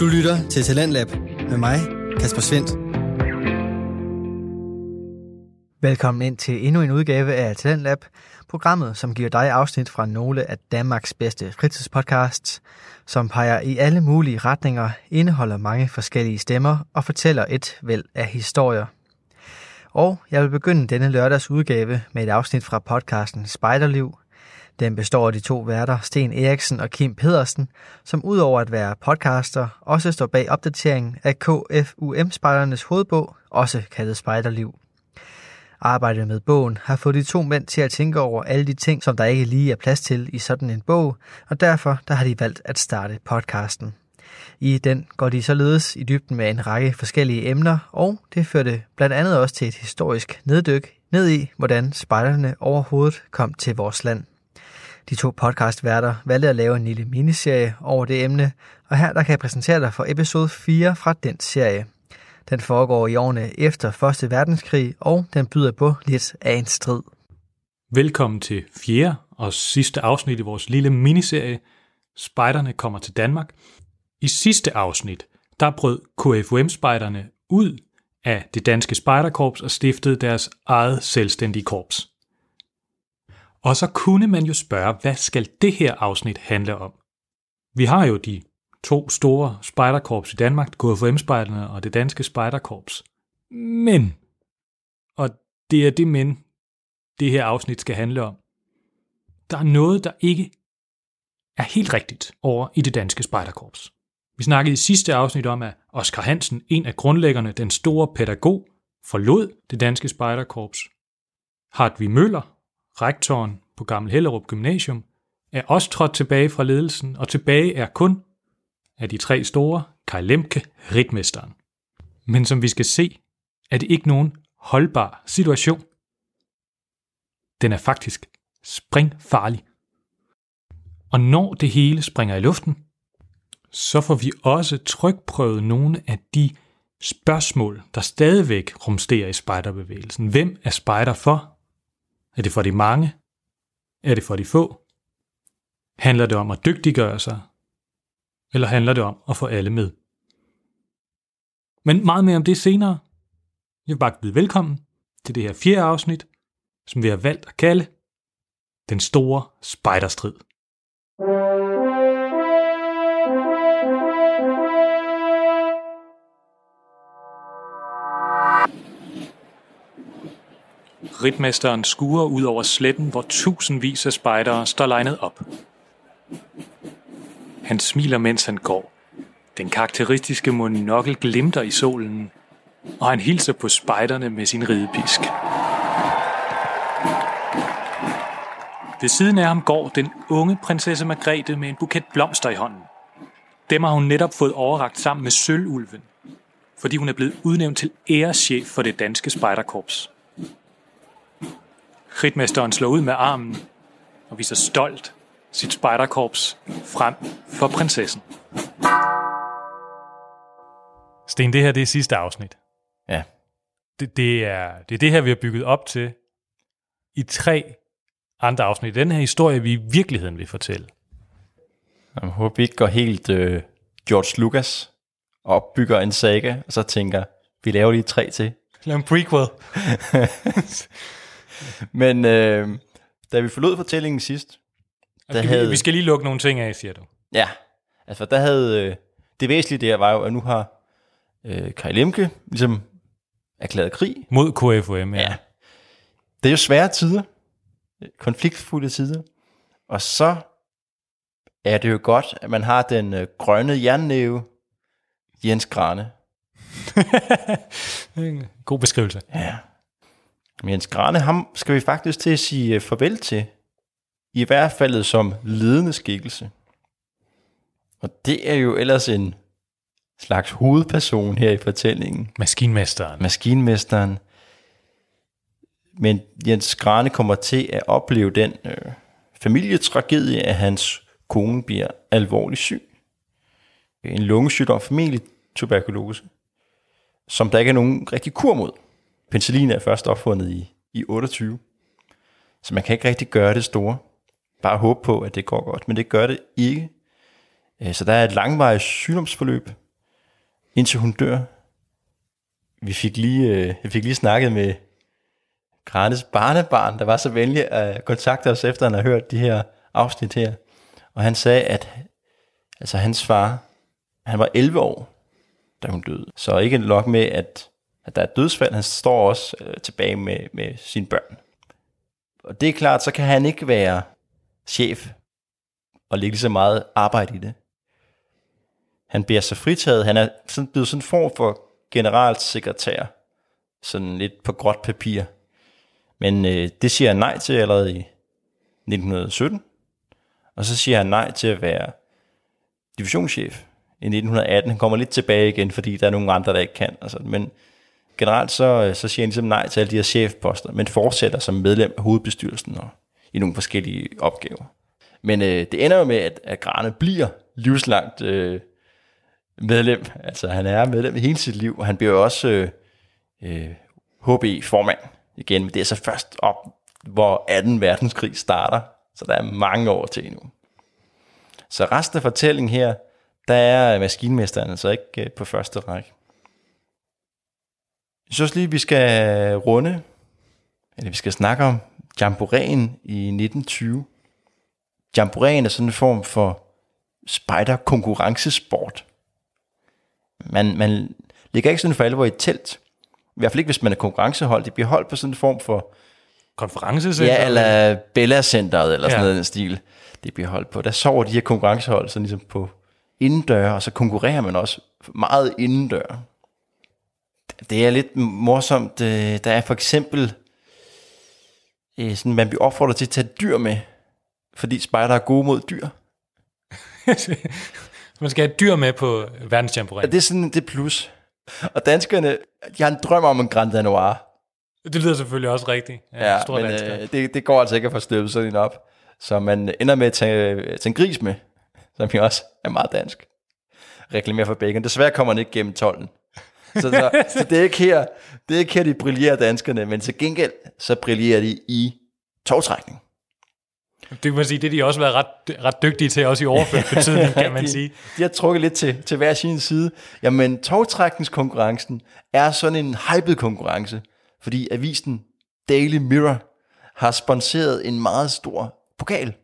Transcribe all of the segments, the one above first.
Du lytter til Talentlab med mig, Kasper Svendt. Velkommen ind til endnu en udgave af Talentlab, programmet, som giver dig afsnit fra nogle af Danmarks bedste fritidspodcasts, som peger i alle mulige retninger, indeholder mange forskellige stemmer og fortæller et væld af historier. Og jeg vil begynde denne lørdags udgave med et afsnit fra podcasten Spejderliv. Den består af de to værter, Sten Eriksen og Kim Pedersen, som udover at være podcaster, også står bag opdateringen af KFUM-spejdernes hovedbog, også kaldet Spejderliv. Arbejdet med bogen har fået de to mænd til at tænke over alle de ting, som der ikke lige er plads til i sådan en bog, og derfor der har de valgt at starte podcasten. I den går de således i dybden med en række forskellige emner, og det førte blandt andet også til et historisk neddyk ned i, hvordan spejderne overhovedet kom til vores land. De to podcastværter valgte at lave en lille miniserie over det emne, og her der kan jeg præsentere dig for episode 4 fra den serie. Den foregår i årene efter 1. verdenskrig, og den byder på lidt af en strid. Velkommen til fjerde og sidste afsnit i vores lille miniserie Spejderne kommer til Danmark. I sidste afsnit, der brød KFUM-spejderne ud af det danske spejderkorps og stiftede deres eget selvstændige korps. Og så kunne man jo spørge, hvad skal det her afsnit handle om? Vi har jo de to store spejderkorps i Danmark, KFM-spejderne og det danske spejderkorps. Men, og det er det men, det her afsnit skal handle om, der er noget, der ikke er helt rigtigt over i det danske spejderkorps. Vi snakkede i sidste afsnit om, at Oscar Hansen, en af grundlæggerne, den store pædagog, forlod det danske spejderkorps. Hartvig Møller, rektoren på Gammel Hellerup Gymnasium, er også trådt tilbage fra ledelsen, og tilbage er kun af de tre store, Kai Lemke, ritmesteren. Men som vi skal se, er det ikke nogen holdbar situation. Den er faktisk springfarlig. Og når det hele springer i luften, så får vi også trykprøvet nogle af de spørgsmål, der stadigvæk rumsterer i spejderbevægelsen. Hvem er spejder for? Er det for de mange? Er det for de få? Handler det om at dygtiggøre sig? Eller handler det om at få alle med? Men meget mere om det senere. Jeg vil bare byde velkommen til det her fjerde afsnit, som vi har valgt at kalde Den Store Spejderstrid. Ritmesteren skuer ud over sletten, hvor tusindvis af spejdere står legnet op. Han smiler, mens han går. Den karakteristiske monokkel glimter i solen, og han hilser på spejderne med sin ridepisk. Ved siden af ham går den unge prinsesse Margrethe med en buket blomster i hånden. Dem har hun netop fået overragt sammen med Sølvulven, fordi hun er blevet udnævnt til æreschef for det danske spejderkorps. Ritmesteren slår ud med armen og viser stolt sit spejderkorps frem for prinsessen. Sten, det her det er sidste afsnit. Ja. Det, det, er, det er det her, vi har bygget op til i tre andre afsnit. Den her historie, vi i virkeligheden vil fortælle. Jeg håber, vi ikke går helt øh, George Lucas og opbygger en saga, og så tænker, vi laver lige tre til. Lav en prequel. Men øh, da vi forlod fortællingen sidst, der Skal havde, vi, vi skal lige lukke nogle ting af, siger du. ja, altså der havde, øh, det væsentlige der var jo, at nu har øh, Kai Lemke ligesom erklæret krig. Mod KFUM, ja. Ja. Det er jo svære tider, konfliktfulde tider, og så er det jo godt, at man har den øh, grønne jernnæve, Jens Grane. God beskrivelse. Ja. Men Jens Grane, ham skal vi faktisk til at sige øh, farvel til. I hvert fald som ledende skikkelse. Og det er jo ellers en slags hovedperson her i fortællingen. Maskinmesteren. Maskinmesteren. Men Jens Grane kommer til at opleve den øh, familietragedie, at hans kone bliver alvorligt syg. En lungesygdom, formentlig tuberkulose, som der ikke er nogen rigtig kur mod. Penicillin er først opfundet i, i 28, så man kan ikke rigtig gøre det store. Bare håbe på, at det går godt, men det gør det ikke. Øh, så der er et langvarigt sygdomsforløb, indtil hun dør. Vi fik lige, øh, jeg fik lige snakket med Granes barnebarn, der var så venlig at kontakte os, efter han har hørt de her afsnit her. Og han sagde, at altså hans far, han var 11 år, da hun døde. Så ikke nok med, at, at der er dødsfald, han står også øh, tilbage med, med sine børn. Og det er klart, så kan han ikke være chef og lægge lige så meget arbejde i det. Han bliver så fritaget. Han er sådan blevet sådan en form for generalsekretær. Sådan lidt på gråt papir. Men øh, det siger han nej til allerede i 1917. Og så siger han nej til at være divisionschef i 1918. Han kommer lidt tilbage igen, fordi der er nogle andre, der ikke kan. Altså, men generelt så, øh, så siger han ligesom nej til alle de her chefposter, men fortsætter som medlem af hovedbestyrelsen og i nogle forskellige opgaver. Men øh, det ender jo med, at, at Grane bliver livslangt øh, medlem. Altså han er medlem i hele sit liv, og han bliver jo også øh, øh, HB-formand igen. Men det er så først op, hvor 18. verdenskrig starter. Så der er mange år til endnu. Så resten af fortællingen her, der er maskinmesteren altså ikke øh, på første række. Jeg synes lige, vi skal runde, eller vi skal snakke om Jamboreen i 1920. Jamboreen er sådan en form for spider-konkurrencesport. Man, man ligger ikke sådan for alvor i et telt. I hvert fald ikke, hvis man er konkurrencehold. Det bliver holdt på sådan en form for... Konferencecenter? Ja, eller Bella Centeret, eller sådan Ja. noget i den stil. Det bliver holdt på. Der sover de her konkurrencehold sådan ligesom på indendør, og så konkurrerer man også meget indendør. Det er lidt morsomt. øh, Der er for eksempel, øh, sådan, man bliver opfordret til at tage dyr med, fordi spejder er gode mod dyr. Man skal have dyr med på verdensjamboreen. Og det er sådan det plus. Og danskerne, de har en drøm om en Grand Danois. Det lyder selvfølgelig også rigtigt. Ja, Ja, men øh, det, det går altså ikke at få støbet sådan en op. Så man ender med at tage, tage en gris med, som jo også er meget dansk. Reklamere for bacon. Desværre kommer den ikke gennem tolden. Så, så, så det, er ikke her, det er ikke her, de brillerer danskerne, men til gengæld, så brillerer de i togtrækning. Det kan man sige, det har de også været ret, ret dygtige til, også i overført betydning, kan man de, sige. De har trukket lidt til, til hver sin side. Jamen, togtrækningskonkurrencen er sådan en hyped konkurrence, fordi avisen Daily Mirror har sponsoreret en meget stor pokal,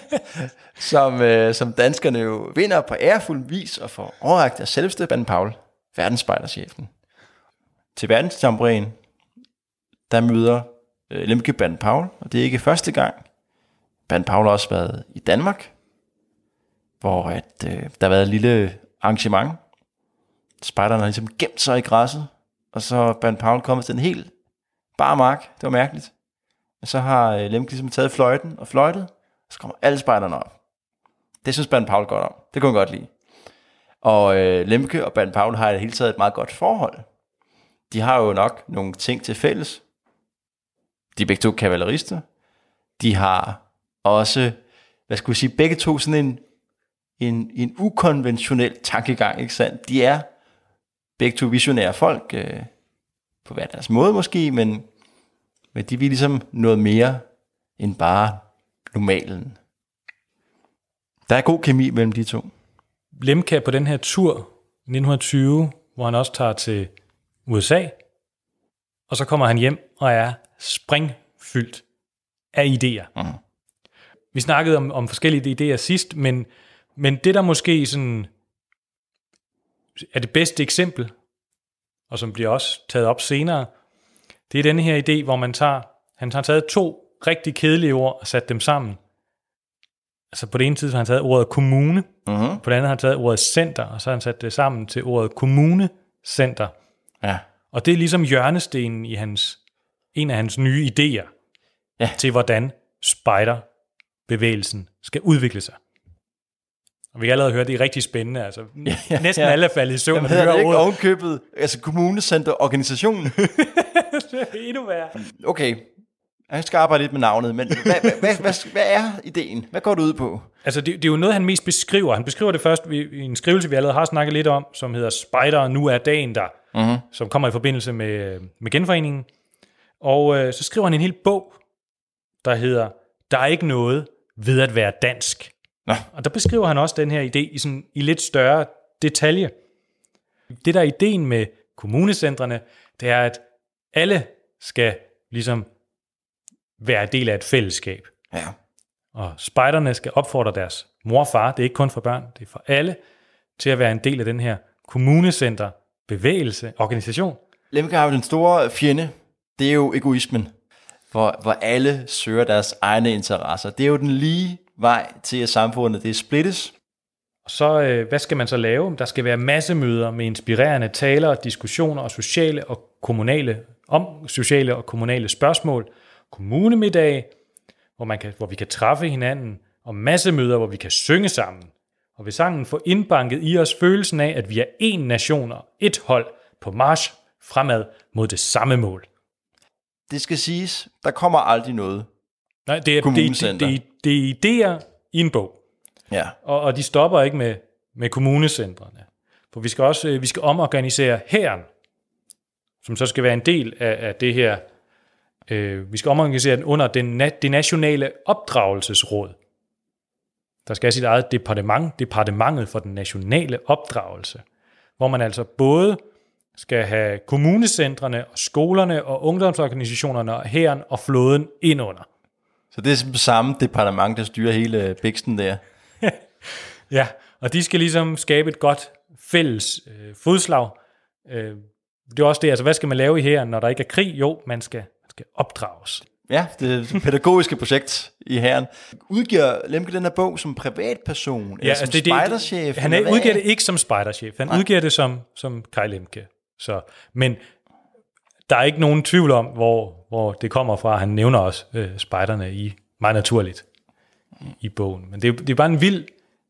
som, øh, som danskerne jo vinder på ærefuld vis og får overragt af selveste Paul, verdensspejderchefen. Til verdensjamboreen, der møder øh, Lemke Band Paul, og det er ikke første gang. Band Paul har også været i Danmark, hvor at, øh, der har været et lille arrangement. Spejderne har ligesom gemt sig i græsset, og så er Band Paul kommet til en helt bar mark. Det var mærkeligt. Og så har øh, Lemke ligesom taget fløjten og fløjtet, og så kommer alle spejderne op. Det synes Band Paul godt om. Det kunne han godt lide. Og øh, Lemke og Ban Paul har i det hele taget et meget godt forhold. De har jo nok nogle ting til fælles. De er begge to kavalerister. De har også, hvad skulle jeg sige, begge to sådan en, en, en ukonventionel tankegang, ikke sandt? De er begge to visionære folk, øh, på hver deres måde måske, men, men de vil ligesom noget mere end bare normalen. Der er god kemi mellem de to. Lemke er på den her tur i 1920, hvor han også tager til USA, og så kommer han hjem og er springfyldt af idéer. Mhm. Vi snakkede om, om forskellige idéer sidst, men, men det der måske sådan er det bedste eksempel, og som bliver også taget op senere, det er denne her idé, hvor man tager, han har taget to rigtig kedelige ord og sat dem sammen. Altså på det ene side har han taget ordet kommune, Mm-hmm. på det andet har han taget ordet center, og så har han sat det sammen til ordet kommunecenter. Ja. Og det er ligesom hjørnestenen i hans, en af hans nye idéer Ja. til, hvordan spejderbevægelsen skal udvikle sig. Og vi kan allerede høre, at det er rigtig spændende. Altså, ja, ja, næsten ja. alle er faldet i søvn, Jamen, hedder det ikke ordet. ovenkøbet, altså kommunecenterorganisationen? Endnu værre. Okay, jeg skal arbejde lidt med navnet, men hvad, hvad, hvad, hvad, hvad er ideen? Hvad går det ud på? Altså, det, det er jo noget, han mest beskriver. Han beskriver det først i, i en skrivelse, vi allerede har snakket lidt om, som hedder Spider, nu er dagen der, Mm-hmm. som kommer i forbindelse med, med genforeningen. Og øh, så skriver han en hel bog, der hedder Der er ikke noget ved at være dansk. Nå. Og der beskriver han også den her idé i, sådan, i lidt større detalje. Det der er ideen med kommunecentrene, det er, at alle skal ligesom være del af et fællesskab. Ja. Og spejderne skal opfordre deres mor og far, det er ikke kun for børn, det er for alle, til at være en del af den her kommunecenter, bevægelse, organisation. Lemke har jo den store fjende, det er jo egoismen, hvor, hvor alle søger deres egne interesser. Det er jo den lige vej til, at samfundet det splittes. Og så, øh, hvad skal man så lave? Der skal være massemøder med inspirerende taler, diskussioner og sociale og kommunale, om sociale og kommunale spørgsmål, kommunemiddag, hvor, man kan, hvor vi kan træffe hinanden, og massemøder, hvor vi kan synge sammen. Og ved sangen får indbanket i os følelsen af, at vi er én nation og et hold på march fremad mod det samme mål. Det skal siges, der kommer aldrig noget. Nej, det er, det, det, det, det er idéer i en bog. Ja. Og, og de stopper ikke med, med kommunecentrene. For vi skal også øh, vi skal omorganisere hæren, som så skal være en del af, af det her. Øh, vi skal omorganisere den under den, det nationale opdragelsesråd. Der skal have sit eget departement, departementet for den nationale opdragelse, hvor man altså både skal have kommunecentrene og skolerne og ungdomsorganisationerne og hæren og flåden ind under. Så det er samme departement, der styrer hele bæksten der. Ja, og de skal ligesom skabe et godt fælles øh, fodslag. Øh, det er også det, altså hvad skal man lave i her, når der ikke er krig? Jo, man skal, skal opdrages. Ja, det det pædagogiske projekt i herren. Udgiver Lemke den her bog som privatperson, ja, eller som altså det, spejderchef? Han eller er, udgiver det ikke som spejderchef, han Nej. udgiver det som, som Kai Lemke. Så, men der er ikke nogen tvivl om, hvor, hvor det kommer fra. Han nævner også øh, spejderne i meget naturligt i bogen. Men det, er- det er bare en vild,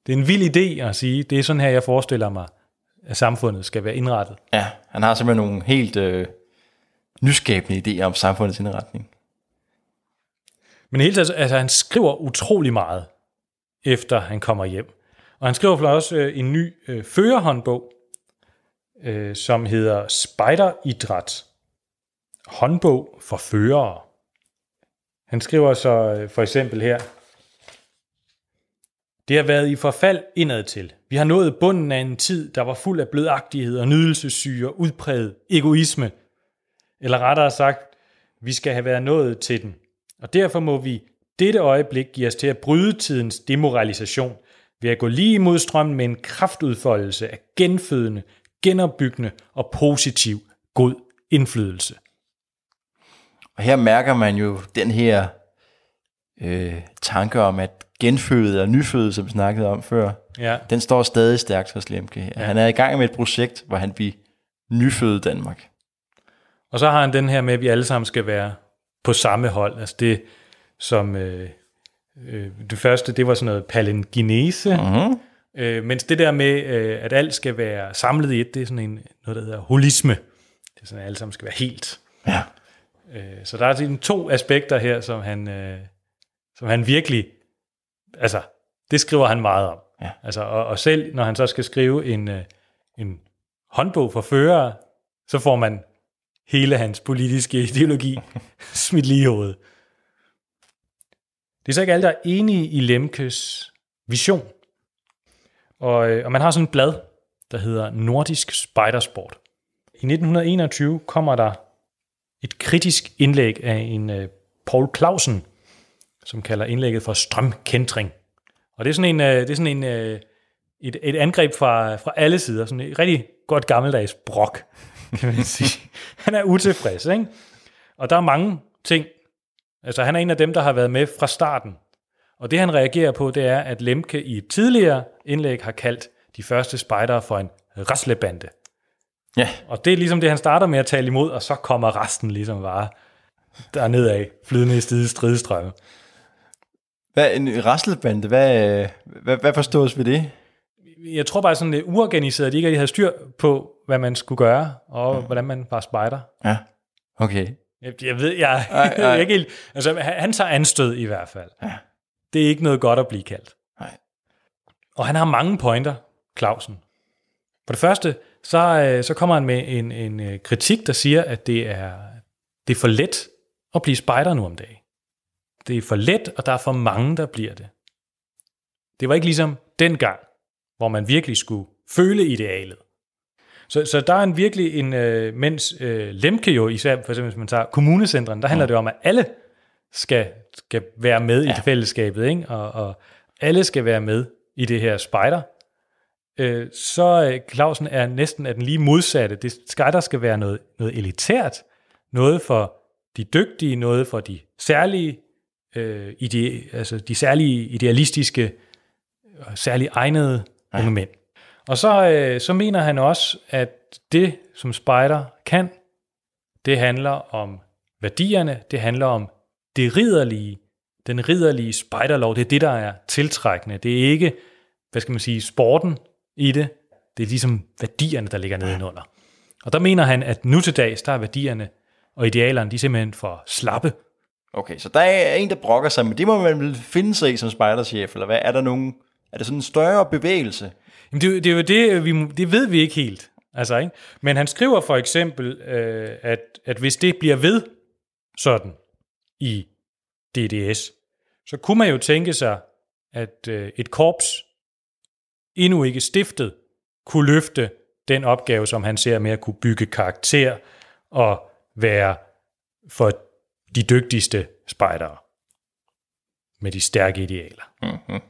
det er en vild idé at sige, det er sådan her, jeg forestiller mig, at samfundet skal være indrettet. Ja, han har simpelthen nogle helt øh, nyskabende idéer om samfundets indretning. Men helt hele altså han skriver utrolig meget, efter han kommer hjem. Og han skriver for også øh, en ny øh, førerhåndbog, øh, som hedder Spejderidræt. Håndbog for førere. Han skriver så øh, for eksempel her, det har været i forfald indad til. Vi har nået bunden af en tid, der var fuld af blødagtighed og nydelsessyge og udpræget egoisme. Eller rettere sagt, vi skal have været nået til den. Og derfor må vi dette øjeblik give os til at bryde tidens demoralisation ved at gå lige imod strømmen med en kraftudfoldelse af genfødende, genopbyggende og positiv god indflydelse. Og her mærker man jo den her øh, tanke om, at genføde og nyføde, som vi snakkede om før, Ja, den står stadig stærkt hos Lemke. Ja. Han er i gang med et projekt, hvor han vil nyføde Danmark. Og så har han den her med, at vi alle sammen skal være på samme hold. Altså det, som øh, øh, det første, det var sådan noget palingenese, Mm-hmm. øh, mens det der med, øh, at alt skal være samlet i et, det er sådan en, noget, der hedder holisme. Det er sådan, at alle sammen skal være helt. Ja. Øh, så der er sådan to aspekter her, som han, øh, som han virkelig, altså, det skriver han meget om. Ja. Altså, og, og selv når han så skal skrive en, øh, en håndbog for førere, så får man hele hans politiske ideologi smidt lige i hovedet. Det er så ikke alle, der er enige i Lemkes vision. Og, øh, og man har sådan et blad, der hedder Nordisk Spejdersport. I 1921 kommer der et kritisk indlæg af en uh, Paul Clausen, som kalder indlægget for strømkentring. Og det er sådan en, uh, det er sådan en, uh, et, et angreb fra, fra alle sider, sådan et rigtig godt gammeldags brok, kan man sige. Han er utilfreds, ikke? Og der er mange ting. Altså han er en af dem, der har været med fra starten. Og det han reagerer på, det er, at Lemke i et tidligere indlæg har kaldt de første spejdere for en raslebande. Ja, Og det er ligesom det, han starter med at tale imod, og så kommer resten ligesom bare dernede af, flydende i stide stridstrømme. hvad, en raslebande, hvad, hvad, hvad forstås ved det? Jeg tror bare sådan lidt uorganiseret, at de ikke rigtig havde styr på, hvad man skulle gøre, og hvordan man var spejder. Ja, okay. Jeg, jeg ved, jeg, Ej, ej. jeg ikke helt, altså han, han tager anstød i hvert fald. Ja. Det er ikke noget godt at blive kaldt. Nej. Og han har mange pointer, Clausen. For det første, så, øh, så kommer han med en, en øh, kritik, der siger, at det er, det er for let at blive spejder nu om dagen. Det er for let, og der er for mange, der bliver det. Det var ikke ligesom dengang, hvor man virkelig skulle føle idealet. Så, så der er en virkelig en, øh, mens øh, Lemke jo, især for eksempel hvis man tager kommunecentren, der handler det om, at alle skal, skal være med ja. i fællesskabet, ikke? Og, og alle skal være med i det her spejder. Øh, så øh, Clausen er næsten af den lige modsatte. Det spejder skal være noget, noget elitært, noget for de dygtige, noget for de særlige, øh, ide, altså de særlige idealistiske, og særligt egnede ja. unge mænd. Og så, øh, så mener han også, at det, som spejder kan, det handler om værdierne, det handler om det ridderlige, den ridderlige spejderlov, det er det, der er tiltrækkende. Det er ikke, hvad skal man sige, sporten i det, det er ligesom værdierne, der ligger nedenunder. Og der mener han, at nu til dags, der er værdierne og idealerne, de er simpelthen for slappe. Okay, så der er en, der brokker sig, men det må man vel finde sig i som spejderchef, eller hvad? Er der nogen, er der sådan en større bevægelse? Jamen det, det er jo det, vi, det ved vi ikke helt. Altså, ikke? Men han skriver for eksempel, øh, at, at hvis det bliver ved sådan i DDS, så kunne man jo tænke sig, at øh, et korps, endnu ikke stiftet, kunne løfte den opgave, som han ser med at kunne bygge karakter og være for de dygtigste spejdere med de stærke idealer. Mm-hmm.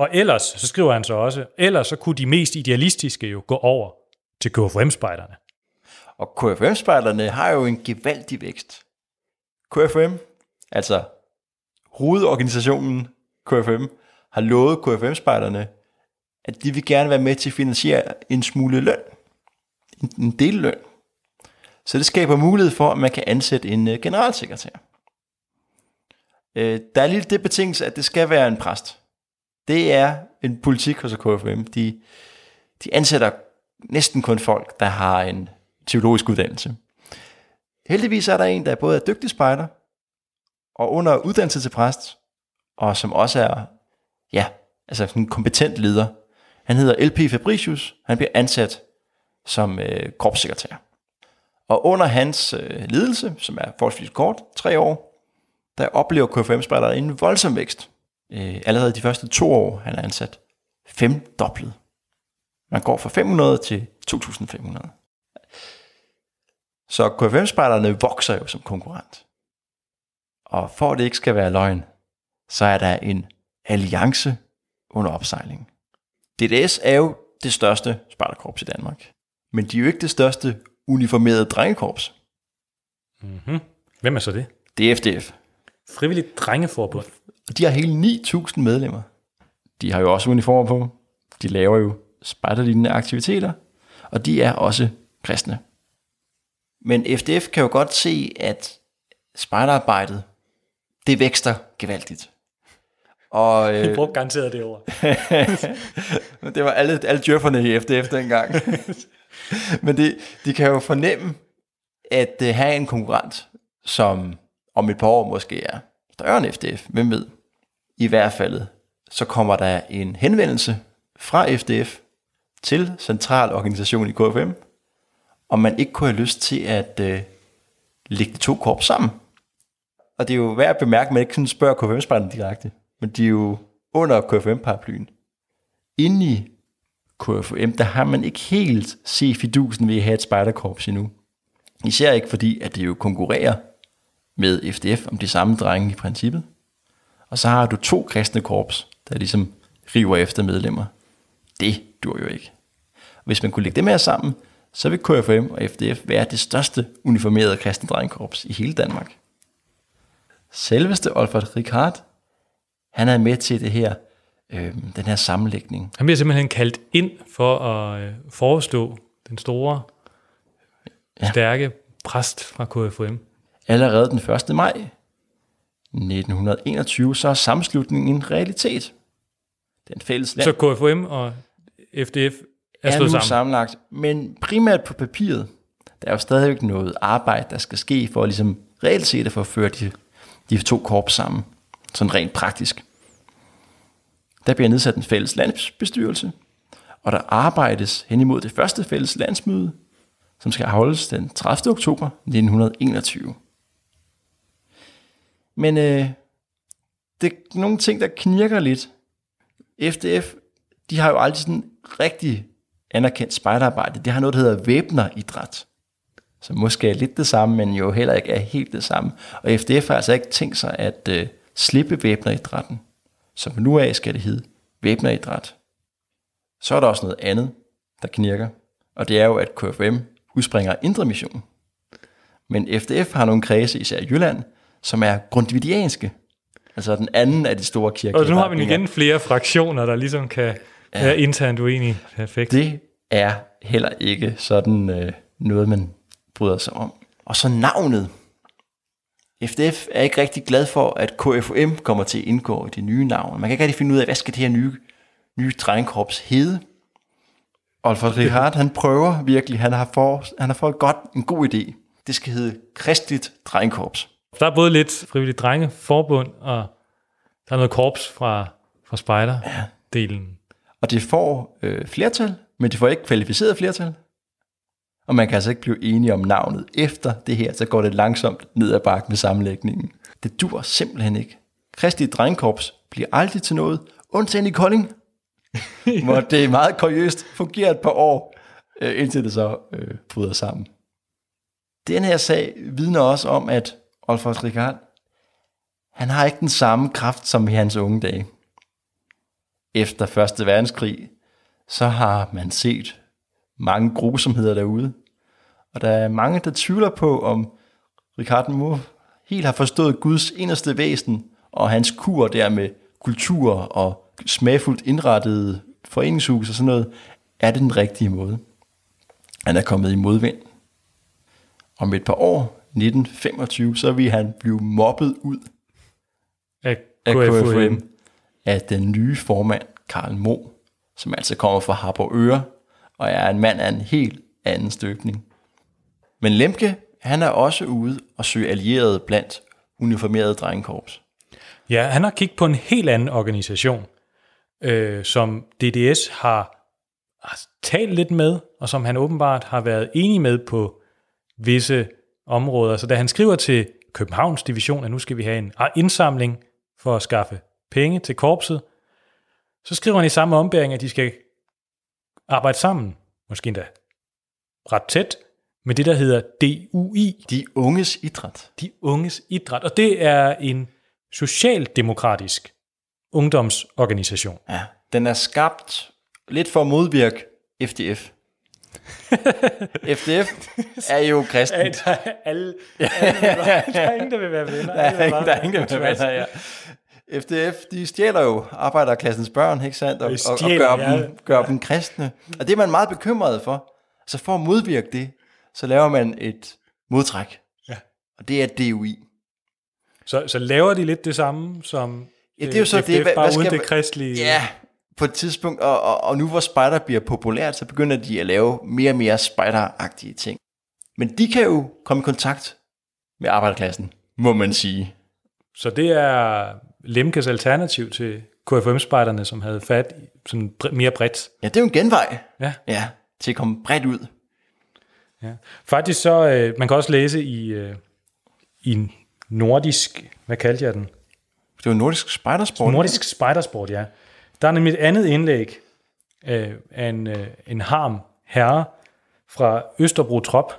Og ellers, så skriver han så også, ellers så kunne de mest idealistiske jo gå over til KFM-spejderne. Og KFM-spejderne har jo en gevaldig vækst. KFM, altså hovedorganisationen KFM, har lovet KFM-spejderne, at de vil gerne være med til at finansiere en smule løn. En, del løn. Så det skaber mulighed for, at man kan ansætte en øh, generalsekretær. Øh, der er lige det betingelse, at det skal være en præst. Det er en politik hos KFM. De, de ansætter næsten kun folk, der har en teologisk uddannelse. Heldigvis er der en, der både er dygtig spejder, og under uddannelse til præst, og som også er, ja, altså en kompetent leder. Han hedder LP Fabricius, han bliver ansat som øh, korpssekretær. Og under hans øh, ledelse, som er forholdsvis kort, tre år, der oplever KFM-spejderne en voldsom vækst. Øh, allerede de første to år, han er ansat, femdoblet. Man går fra 500 til 2500. Så KFM-spejderne vokser jo som konkurrent. Og for at det ikke skal være løgn, så er der en alliance under opsejling. DDS er jo det største spejderkorps i Danmark. Men de er jo ikke det største uniformerede drengekorps. Mm-hmm. Hvem er så det? Det er FDF. Frivilligt Drengeforbund. De har hele 9.000 medlemmer. De har jo også uniformer på. De laver jo spejderlignende aktiviteter. Og de er også kristne. Men FDF kan jo godt se, at spejderarbejdet, det vækster gevaldigt. Og, øh, brugte garanteret det ord. det var alle, alle djøfferne i FDF dengang. Men det, de kan jo fornemme, at uh, have en konkurrent, som om et par år måske er større end FDF, hvem ved. I hvert fald, så kommer der en henvendelse fra FDF til centralorganisationen i KFM, om man ikke kunne have lyst til at øh, lægge de to korps sammen. Og det er jo værd at bemærke, at man ikke sådan spørger KFM-spejderne direkte, men de er jo under KFM-paraplyen. Inde i KFM, der har man ikke helt set fidusen ved at have et spejderkorps endnu. Især ikke fordi, at det jo konkurrerer med FDF om de samme drenge i princippet. Og så har du to kristne korps, der ligesom river efter medlemmer. Det dur jo ikke. Hvis man kunne lægge dem her sammen, så vil KFM og FDF være det største uniformerede kristne drengkorps i hele Danmark. Selveste Olfert Ricard, han er med til det her, øh, den her sammenlægning. Han bliver simpelthen kaldt ind for at øh, forestå den store, ja. stærke præst fra KFM. Allerede den 1. maj 1921, så er sammenslutningen en realitet. Den fælles land. Så KFM og FDF er, er slået sammen? sammenlagt, men primært på papiret. Der er jo stadigvæk noget arbejde, der skal ske for at ligesom reelt set at få ført de, de to korps sammen. Sådan rent praktisk. Der bliver nedsat en fælles landsbestyrelse, og der arbejdes hen imod det første fælles landsmøde, som skal afholdes den 30. oktober 1921. Men øh, det er nogle ting, der knirker lidt. FDF, de har jo aldrig sådan rigtig anerkendt spejderarbejde, det har noget, der hedder væbneridræt. Som måske er lidt det samme, men jo heller ikke er helt det samme. Og FDF har altså ikke tænkt sig at øh, slippe væbneridrætten. Så nu af skal det hedde væbneridræt. Så er der også noget andet, der knirker. Og det er jo, at KFM udspringer Indre Mission. Men FDF har nogle kredse, især i Jylland, som er grundvidianske. Altså den anden af de store kirker. Og nu har vi igen flere fraktioner, der ligesom kan ja. være internt uenige. Perfekt. Det er heller ikke sådan øh, noget, man bryder sig om. Og så navnet. FDF er ikke rigtig glad for, at KFM kommer til at indgå i det nye navn. Man kan ikke rigtig finde ud af, hvad skal det her nye, nye drengkorps hedde. Alfred Richard, han prøver virkelig, han har, for, han har fået godt, en god idé. Det skal hedde Kristligt Drengkorps. Der er både lidt frivilligt drengeforbund, og der er noget korps fra, fra spejder-delen. Ja. Og det får øh, flertal, men det får ikke kvalificeret flertal. Og man kan altså ikke blive enige om navnet. Efter det her, så går det langsomt ned ad bakken med sammenlægningen. Det dur simpelthen ikke. Kristi Drengkorps bliver aldrig til noget, undtagen i Kolding, ja. hvor det er meget kuriøst fungerer et par år, øh, indtil det så øh, bryder sammen. Den her sag vidner også om, at Olfert Ricard, han har ikke den samme kraft som i hans unge dage. Efter Første Verdenskrig, så har man set mange grusomheder derude. Og der er mange, der tvivler på, om Ricard Moore helt har forstået Guds inderste væsen, og hans kur der med kultur og smagfuldt indrettede foreningshus og sådan noget, er det den rigtige måde. Han er kommet i modvind. Om et par år, 1925, så vil han blive mobbet ud af, af KFUM af den nye formand, Karl Mo, som altså kommer fra Harbour Øre, og er en mand af en helt anden støbning. Men Lemke, han er også ude og søge allierede blandt uniformerede drengekorps. Ja, han har kigget på en helt anden organisation, øh, som DDS har, har talt lidt med, og som han åbenbart har været enig med på visse områder. Så da han skriver til Københavns division, at nu skal vi have en indsamling for at skaffe penge til korpset, så skriver han i samme ombæring, at de skal arbejde sammen, måske endda ret tæt, med det, der hedder DUI. De unges idræt. De unges idræt. Og det er en socialdemokratisk ungdomsorganisation. Ja, den er skabt lidt for at modvirke FDF. FDF er jo kristen. Ja, der, er alle, alle, der er ingen, der vil være venner. Der er, ingen, der er ingen, der vil være venner, ja. FDF, de stjæler jo arbejderklassens børn, ikke sandt? Og, og, og gør, ja. dem, gør dem kristne. Og det er man meget bekymret for. Så for at modvirke det, så laver man et modtræk. Ja. Og det er DUI. Så, så laver de lidt det samme som ja, det er jo så FDF, det, hvad, bare hvad uden det kristelige... Ja, på et tidspunkt, og, og, og nu hvor spider bliver populært, så begynder de at lave mere og mere spider ting. Men de kan jo komme i kontakt med arbejderklassen, må man sige. Så det er Lemkes alternativ til KFM-spejderne, som havde fat sådan mere bredt. Ja, det er jo en genvej. Ja. Ja, til at komme bredt ud. Ja. Faktisk så, øh, man kan også læse i, øh, i en nordisk, hvad kaldte jeg den? Det var nordisk spidersport. Nordisk spidersport, ja. Der er nemlig et andet indlæg øh, af en, øh, en harm herre fra Østerbro Trop,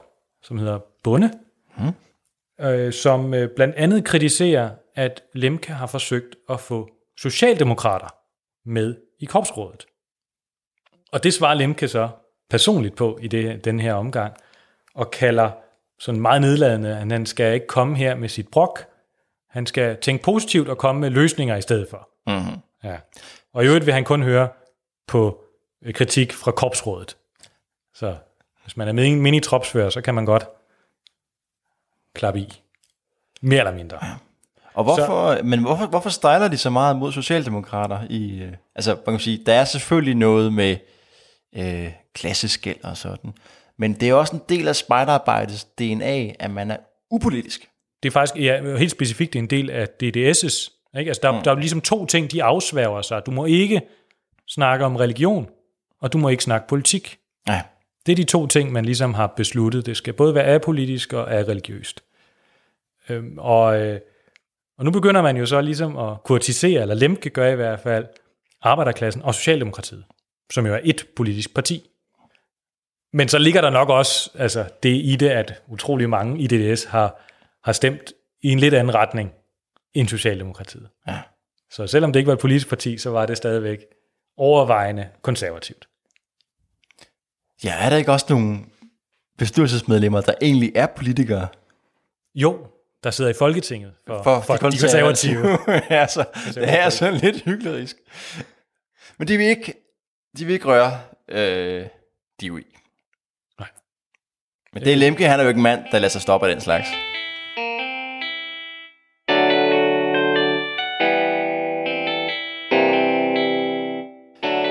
som hedder Bunde, hmm. øh, som øh, blandt andet kritiserer, at Lemke har forsøgt at få socialdemokrater med i korpsrådet. Og det svarer Lemke så personligt på i det, den her omgang, og kalder sådan meget nedladende, at han skal ikke komme her med sit brok, han skal tænke positivt og komme med løsninger i stedet for. Mm-hmm. Ja. Og i øvrigt vil han kun høre på øh, kritik fra korpsrådet. Så hvis man er med mini-tropsfører, så kan man godt klappe i. Mere eller mindre. Ja. Og hvorfor, så, men hvorfor, hvorfor stejler de så meget mod socialdemokrater? I, øh, altså, man kan sige, der er selvfølgelig noget med øh, klasseskæld og sådan. Men det er også en del af spejderarbejdets DNA, at man er upolitisk. Det er faktisk ja, helt specifikt en del af DDS's ikke? Altså, der, mm. der er ligesom to ting, de afsværger sig. Du må ikke snakke om religion, og du må ikke snakke politik. Ja. Det er de to ting, man ligesom har besluttet. Det skal både være apolitisk og religiøst. Øhm, og, øh, og nu begynder man jo så ligesom at kurtisere, eller lemke gør i hvert fald, arbejderklassen og Socialdemokratiet, som jo er et politisk parti. Men så ligger der nok også altså, det i det, at utrolig mange i DDS har, har stemt i en lidt anden retning end Socialdemokratiet. Ja. Så selvom det ikke var et politisk parti, så var det stadigvæk overvejende konservativt. Ja, er der ikke også nogle bestyrelsesmedlemmer, der egentlig er politikere? Jo, der sidder i Folketinget for, For, for de konservative. altså, det er sådan lidt hyggelig Men de vil ikke, de vil ikke røre øh, DUI. Nej. Men det er Lemke, han er jo ikke en mand, der lader sig stoppe af den slags.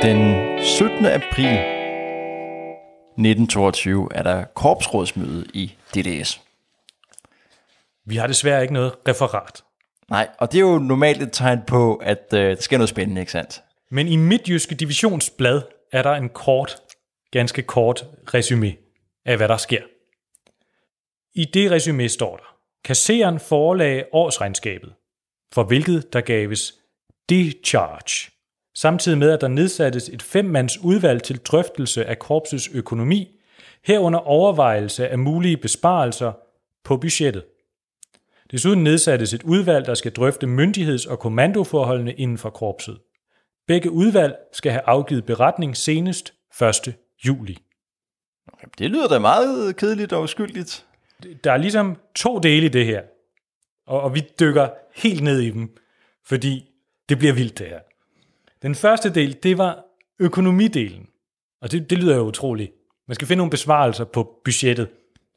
Den 17. april 1922 er der korpsrådsmøde i DDS. Vi har desværre ikke noget referat. Nej, og det er jo normalt et tegn på, at øh, der sker noget spændende, ikke sandt? Men i Midtjyske Divisionsblad er der en kort, ganske kort resume af, hvad der sker. I det resume står der, kasseren forelagde årsregnskabet, for hvilket der gaves discharge, samtidig med, at der nedsattes et femmands udvalg til drøftelse af korpsets økonomi, herunder overvejelse af mulige besparelser på budgettet. Desuden nedsættes et udvalg, der skal drøfte myndigheds- og kommandoforholdene inden for korpset. Begge udvalg skal have afgivet beretning senest 1. juli. Det lyder da meget kedeligt og uskyldigt. Der er ligesom to dele i det her, og, og vi dykker helt ned i dem, fordi det bliver vildt det her. Den første del, det var økonomidelen, og det, det lyder jo utroligt. Man skal finde nogle besvarelser på budgettet.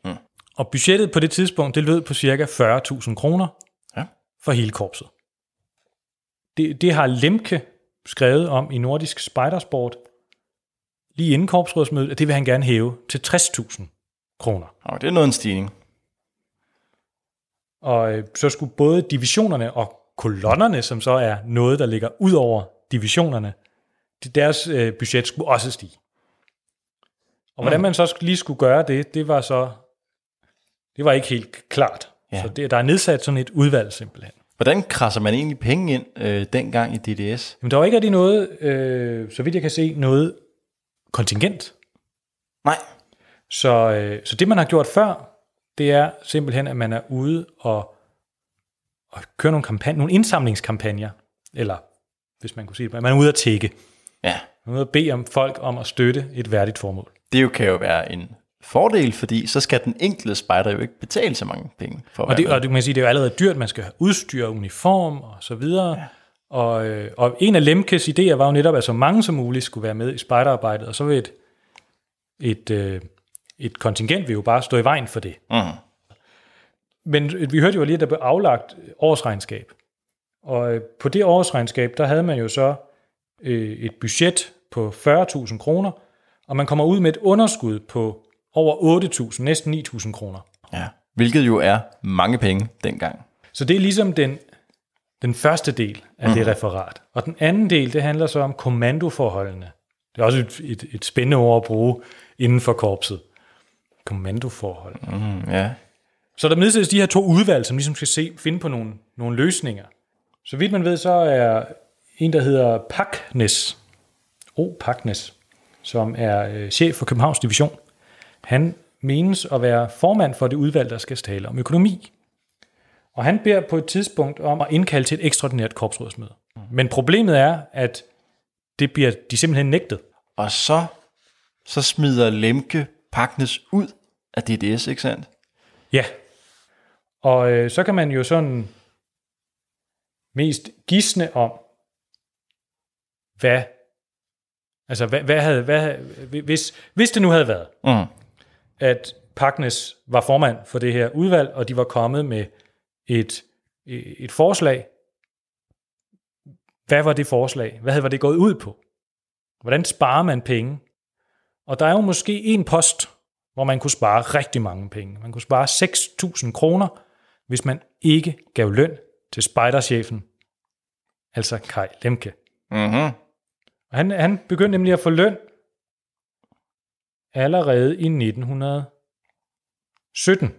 Mm. Og budgettet på det tidspunkt, det lød på cirka 40.000 kroner Ja. for hele korpset. Det, det har Lemke skrevet om i Nordisk Spejdersport lige inden korpsrådsmødet, at det vil han gerne hæve til 60.000 kroner. Og det er noget en stigning. Og øh, så skulle både divisionerne og kolonnerne, som så er noget, der ligger ud over divisionerne, deres øh, budget skulle også stige. Og hvordan man så lige skulle gøre det, det var så det var ikke helt klart. Ja. Så det, der er nedsat sådan et udvalg simpelthen. Hvordan krasser man egentlig penge ind øh, dengang i DDS? Men der var ikke rigtig noget, øh, så vidt jeg kan se, noget kontingent. Nej. Så, øh, så det, man har gjort før, det er simpelthen, at man er ude og, og køre nogle, kampagne, nogle indsamlingskampagner, eller hvis man kunne sige det, man er ude at tække. Ja, Man er ude at bede om folk om at støtte et værdigt formål. det jo kan jo være en fordel, fordi så skal den enkelte spejder jo ikke betale så mange penge for at Og det, og det kan man sige, det er jo allerede dyrt, man skal have udstyr, uniform og så videre. Ja. Og, øh, og en af Lemkes idéer var jo netop, at så mange som muligt skulle være med i spejderarbejdet, og så vil et, et, øh, et kontingent vil jo bare stå i vejen for det. Mm. Men vi hørte jo lige, at der blev aflagt årsregnskab. Og øh, på det årsregnskab, der havde man jo så øh, et budget på 40.000 kroner, og man kommer ud med et underskud på over 8.000, næsten 9.000 kroner. Ja. Hvilket jo er mange penge dengang. Så det er ligesom den, den første del af mm. det referat. Og den anden del, det handler så om kommandoforholdene. Det er også et, et, et spændende ord at bruge inden for korpset. Kommandoforhold. Mm, ja. Så der nedsættes de her to udvalg, som ligesom skal se, finde på nogle, nogle løsninger. Så vidt man ved, så er en, der hedder Paknes, O. Paknes, som er øh, chef for Københavns Division. Han menes at være formand for det udvalg, der skal tale om økonomi. Og han beder på et tidspunkt om at indkalde til et ekstraordinært korpsrådsmøde. Men problemet er, at det bliver de simpelthen nægtet. Og så, så smider Lemke Paknes ud af DDS, ikke sandt? Ja. Og øh, så kan man jo sådan mest gisne om, hvad, altså hvad, hvad havde, hvad, hvis, hvis det nu havde været, Mm. at Paknes var formand for det her udvalg, og de var kommet med et, et forslag, hvad var det forslag? Hvad var det gået ud på? Hvordan sparer man penge? Og der er jo måske en post, hvor man kunne spare rigtig mange penge. Man kunne spare 6.000 kroner, hvis man ikke gav løn til spejderchefen, altså Kai Lemke. Mm-hmm. Og han, han begyndte nemlig at få løn allerede i 1917.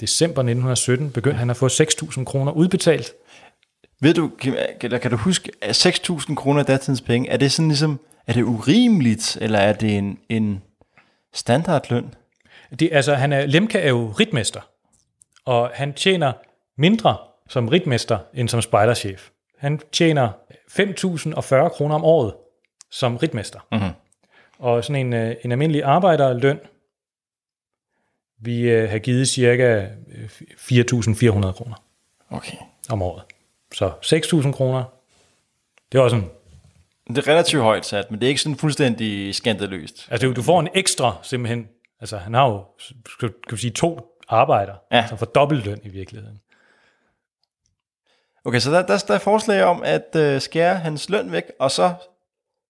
December 1917 begyndte han at få 6.000 kroner udbetalt. Ved du, eller kan du huske, at 6.000 kroner af datidens penge, er det sådan ligesom, er det urimeligt, eller er det en, en standardløn? Det, altså, han er, Lemke er jo ritmester, og han tjener mindre som ritmester end som spejderchef. Han tjener 5.040 kroner om året som ritmester. Mhm. Og sådan en, øh, en almindelig arbejderløn, vi øh, har givet cirka øh, 4.400 kroner Okay. om året. Så 6.000 kroner, det er også en, Det er relativt højt sat, men det er ikke sådan fuldstændig skandaløst. altså du får en ekstra simpelthen, altså han har jo, kan vi sige, to arbejder, Ja. som får dobbelt løn i virkeligheden. Okay, så der, der, der er forslag om at øh, skære hans løn væk, og så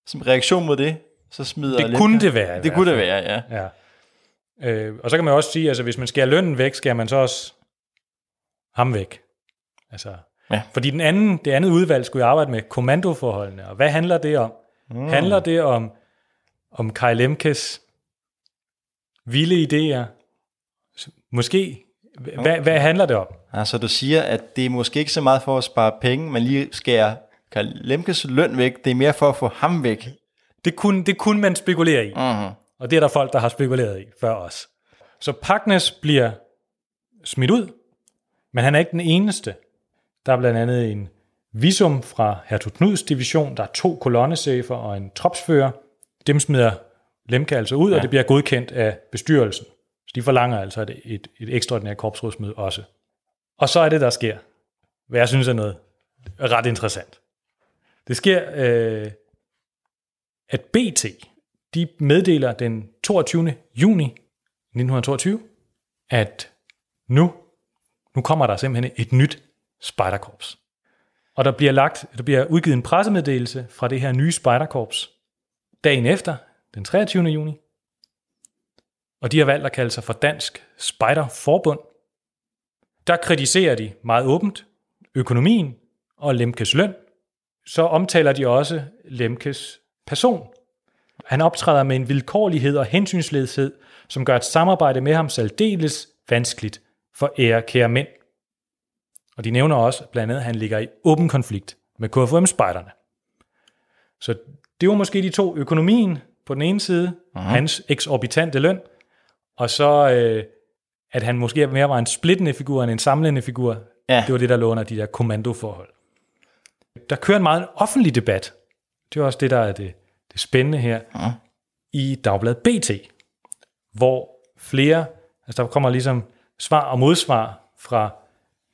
som reaktion mod det, så smider Det Lemke- kunne det være Det kunne det være, ja. Ja. Øh, og så kan man også sige, altså hvis man skærer lønnen væk, skærer man så også ham væk. Altså, Ja. Fordi den anden, det andet udvalg skulle arbejde med kommandoforholdene, og hvad handler det om? Mm. Handler det om, om Kai Lemkes vilde idéer? Måske. Hvad, hvad handler det om? Altså du siger, at det er måske ikke så meget for at spare penge, men lige skære Karl Lemkes løn væk, det er mere for at få ham væk. Det kunne, det kunne man spekulere i. Uh-huh. Og det er der folk, der har spekuleret i før os. Så Pagnes bliver smidt ud, men han er ikke den eneste. Der er blandt andet en visum fra Hertug Knuds division, der er to kolonnechefer og en tropsfører. Dem smider Lemke altså ud, ja. og det bliver godkendt af bestyrelsen. De forlanger altså et, et, et ekstraordinært korpsrådsmøde også. Og så er det, der sker, hvad jeg synes er noget ret interessant. Det sker, øh, at BT, de meddeler den 22. juni 1922, at nu, nu kommer der simpelthen et nyt spejderkorps. Og der bliver, lagt, der bliver udgivet en pressemeddelelse fra det her nye spejderkorps dagen efter, den 23. juni. Og de har valgt at kalde sig for Dansk Spejderforbund. Der kritiserer de meget åbent økonomien og Lemkes løn. Så omtaler de også Lemkes person. Han optræder med en vilkårlighed og hensynsløshed, som gør et samarbejde med ham særdeles vanskeligt for ærekære mænd. Og de nævner også blandt andet, at han ligger i åben konflikt med KFUM-spejderne. Så det var måske de to. Økonomien på den ene side, uh-huh. hans eksorbitante løn, og så øh, at han måske mere var en splittende figur end en samlende figur. Ja. Det var det, der lå under de der kommandoforhold. Der kører en meget offentlig debat. Det er også det, der er det, det spændende her. Ja. I Dagbladet BT, hvor flere, altså der kommer ligesom svar og modsvar fra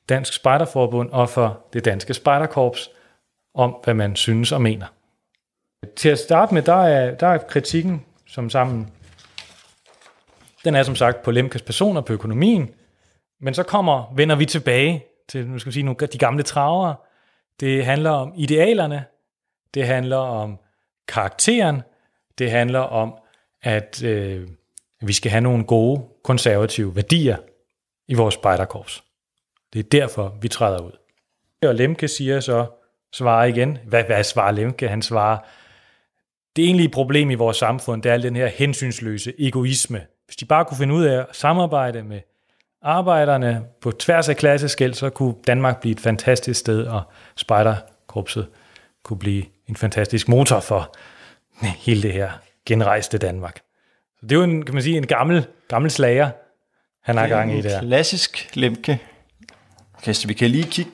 Dansk Spejderforbund og fra det danske spejderkorps om, hvad man synes og mener. Til at starte med, der er, der er kritikken som sammen, den er som sagt på Lemkes personer på økonomien, men så kommer, vender vi tilbage til, nu skal vi sige, nogle, de gamle travere. Det handler om idealerne, det handler om karakteren, det handler om, at øh, vi skal have nogle gode konservative værdier i vores spejderkorps. Det er derfor, vi træder ud. Og Lemke siger så, svarer igen, hvad, hvad svarer Lemke? Han svarer, det egentlige problem i vores samfund, det er den her hensynsløse egoisme. Hvis de bare kunne finde ud af at samarbejde med arbejderne på tværs af klasseskæld, så kunne Danmark blive et fantastisk sted, og spejderkorpset kunne blive en fantastisk motor for hele det her genrejste Danmark. Så det er jo en, kan man sige, en gammel, gammel slager, han har gang i der. Klassisk Lemke. Okay, så vi kan lige kigge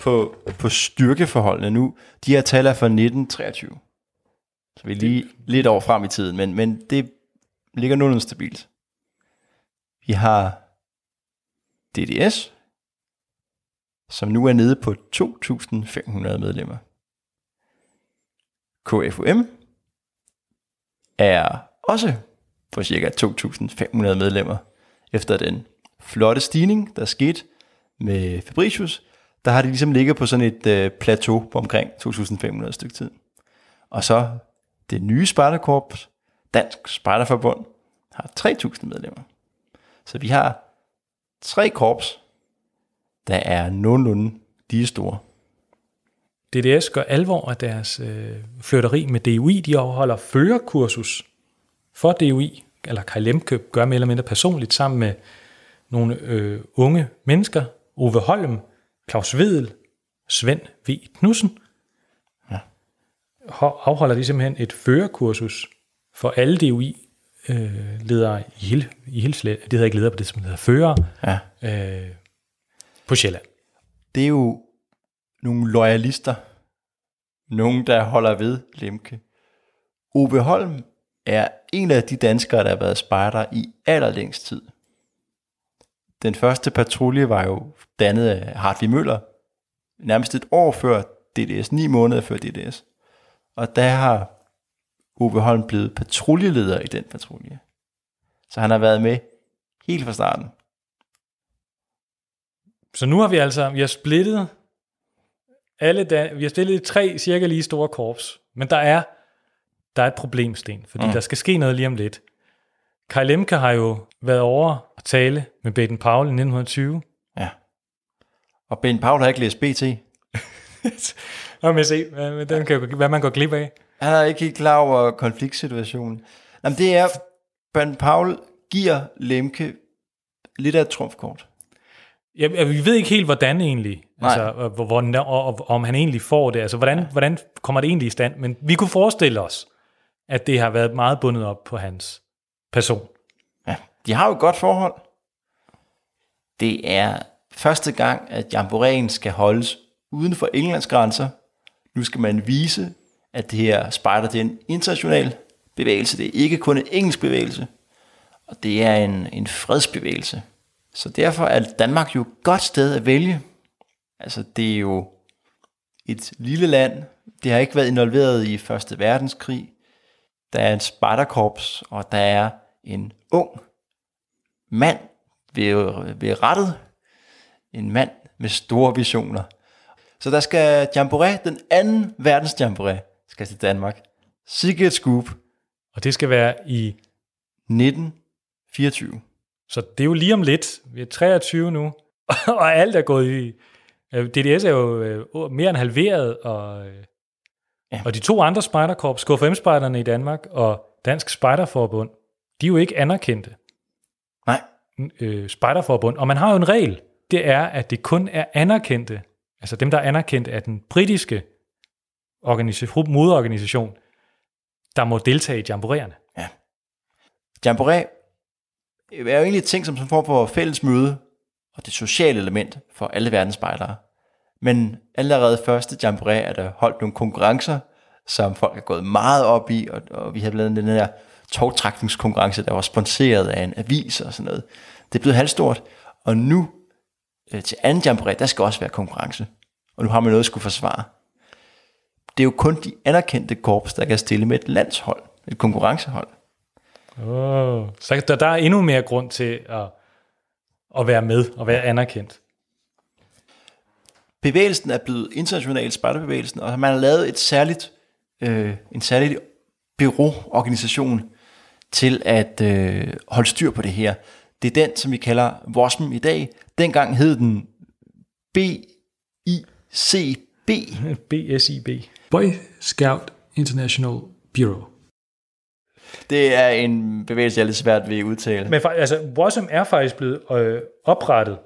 på, på styrkeforholdene nu. De her tal er fra 1923. Så vi er lige lidt over frem i tiden, men, men det ligger nogenlunde stabilt. Vi har DDS, som nu er nede på 2.500 medlemmer. KFUM er også på cirka 2.500 medlemmer. Efter den flotte stigning, der skete med Fabricius, der har de ligesom ligget på sådan et øh, plateau på omkring 2.500 stykke tid. Og så det nye Spartakorps, Dansk Spartaforbund, har 3.000 medlemmer. Så vi har tre korps, der er nogenlunde lige store. DDS gør alvor af deres øh, flytteri med DUI. De afholder førerkursus for DUI, eller Kai Lemke gør mere eller mindre personligt sammen med nogle øh, unge mennesker. Ove Holm, Claus Vedel, Svend V. Knudsen. Ja. Ho- Afholder de simpelthen et førerkursus for alle DUI øh, ledere i hele, i hele det hedder ikke ledere på det, som hedder fører Ja. øh, på Sjælland. Det er jo nogle loyalister. Nogen, der holder ved Lemke. Ove Holm er en af de danskere, der har været spejder i allerlængst tid. Den første patrulje var jo dannet af Hartvig Møller, nærmest et år før DDS, ni måneder før DDS. Og der har Ove Holm blevet patruljeleder i den patrulje. Så han har været med helt fra starten. Så nu har vi altså, vi har splittet alle, da, vi har stillet tre cirka lige store korps, men der er, der er et problemsten, fordi mm. der skal ske noget lige om lidt. Kai Lemke har jo været over at tale med Baden Powell i 1920. Ja. Og Ben Paul har ikke læst BT. Og med se, den kan, jo- hvad man går glip af. Han er ikke helt klar over konfliktsituationen. Jamen, det er, Ben Paul giver Lemke lidt af et trumfkort. Ja, ja, vi ved ikke helt, hvordan egentlig, Nej. altså, og, hvor, hvor, og, og, om han egentlig får det, altså hvordan, ja. hvordan kommer det egentlig i stand, men vi kunne forestille os, at det har været meget bundet op på hans person. Ja, de har jo et godt forhold. Det er første gang, at jamboræen skal holdes uden for Englands grænser. Nu skal man vise, at det her spejder det er en international bevægelse. Det er ikke kun en engelsk bevægelse. Og det er en, en fredsbevægelse. Så derfor er Danmark jo et godt sted at vælge. Altså, det er jo et lille land. Det har ikke været involveret i Første Verdenskrig. Der er en spejderkorps, og der er en ung mand ved, ved rettet. En mand med store visioner. Så der skal Jamboree, den anden verdens Jamboree, skal til Danmark. Sikke et scoop. Og det skal være i, 1924. så det er jo lige om lidt, vi er 23 nu, og alt er gået i, DDS er jo øh, mere end halveret, og, øh, Ja. ja. og de to andre spejderkorps, KFM-spejderne i Danmark og Dansk Spejderforbund, de er jo ikke anerkendte Nej, øh, spejderforbund. Og man har jo en regel, det er, at det kun er anerkendte, altså dem, der er anerkendt af den britiske organisation, modorganisation, der må deltage i jamboreerne. Ja. Jamboree er jo egentlig ting som sådan en form for fælles møde, og det sociale element for alle verdens spejdere. Men allerede første Jamboree er der holdt nogle konkurrencer, som folk er gået meget op i, og, og vi har blandt andet den her togtrækningskonkurrence, der var sponsoreret af en avis og sådan noget. Det er blevet halvstort, og nu øh, til anden Jamboree, der skal også være konkurrence. Og nu har man noget at skulle forsvare. Det er jo kun de anerkendte korps, der kan stille med et landshold, et konkurrencehold. Oh. Så der, der er endnu mere grund til at, at være med og være anerkendt. bevægelsen er blevet international spejderbevægelsen, og man har lavet et særligt, øh, en særlig byråorganisation til at øh, holde styr på det her. Det er den, som vi kalder WOSM i dag. Dengang hed den BICB. BSIB. Boy Scout International Bureau. Det er en bevægelse, jeg er lidt svært ved at udtale. Men altså, WASM er faktisk blevet øh, oprettet,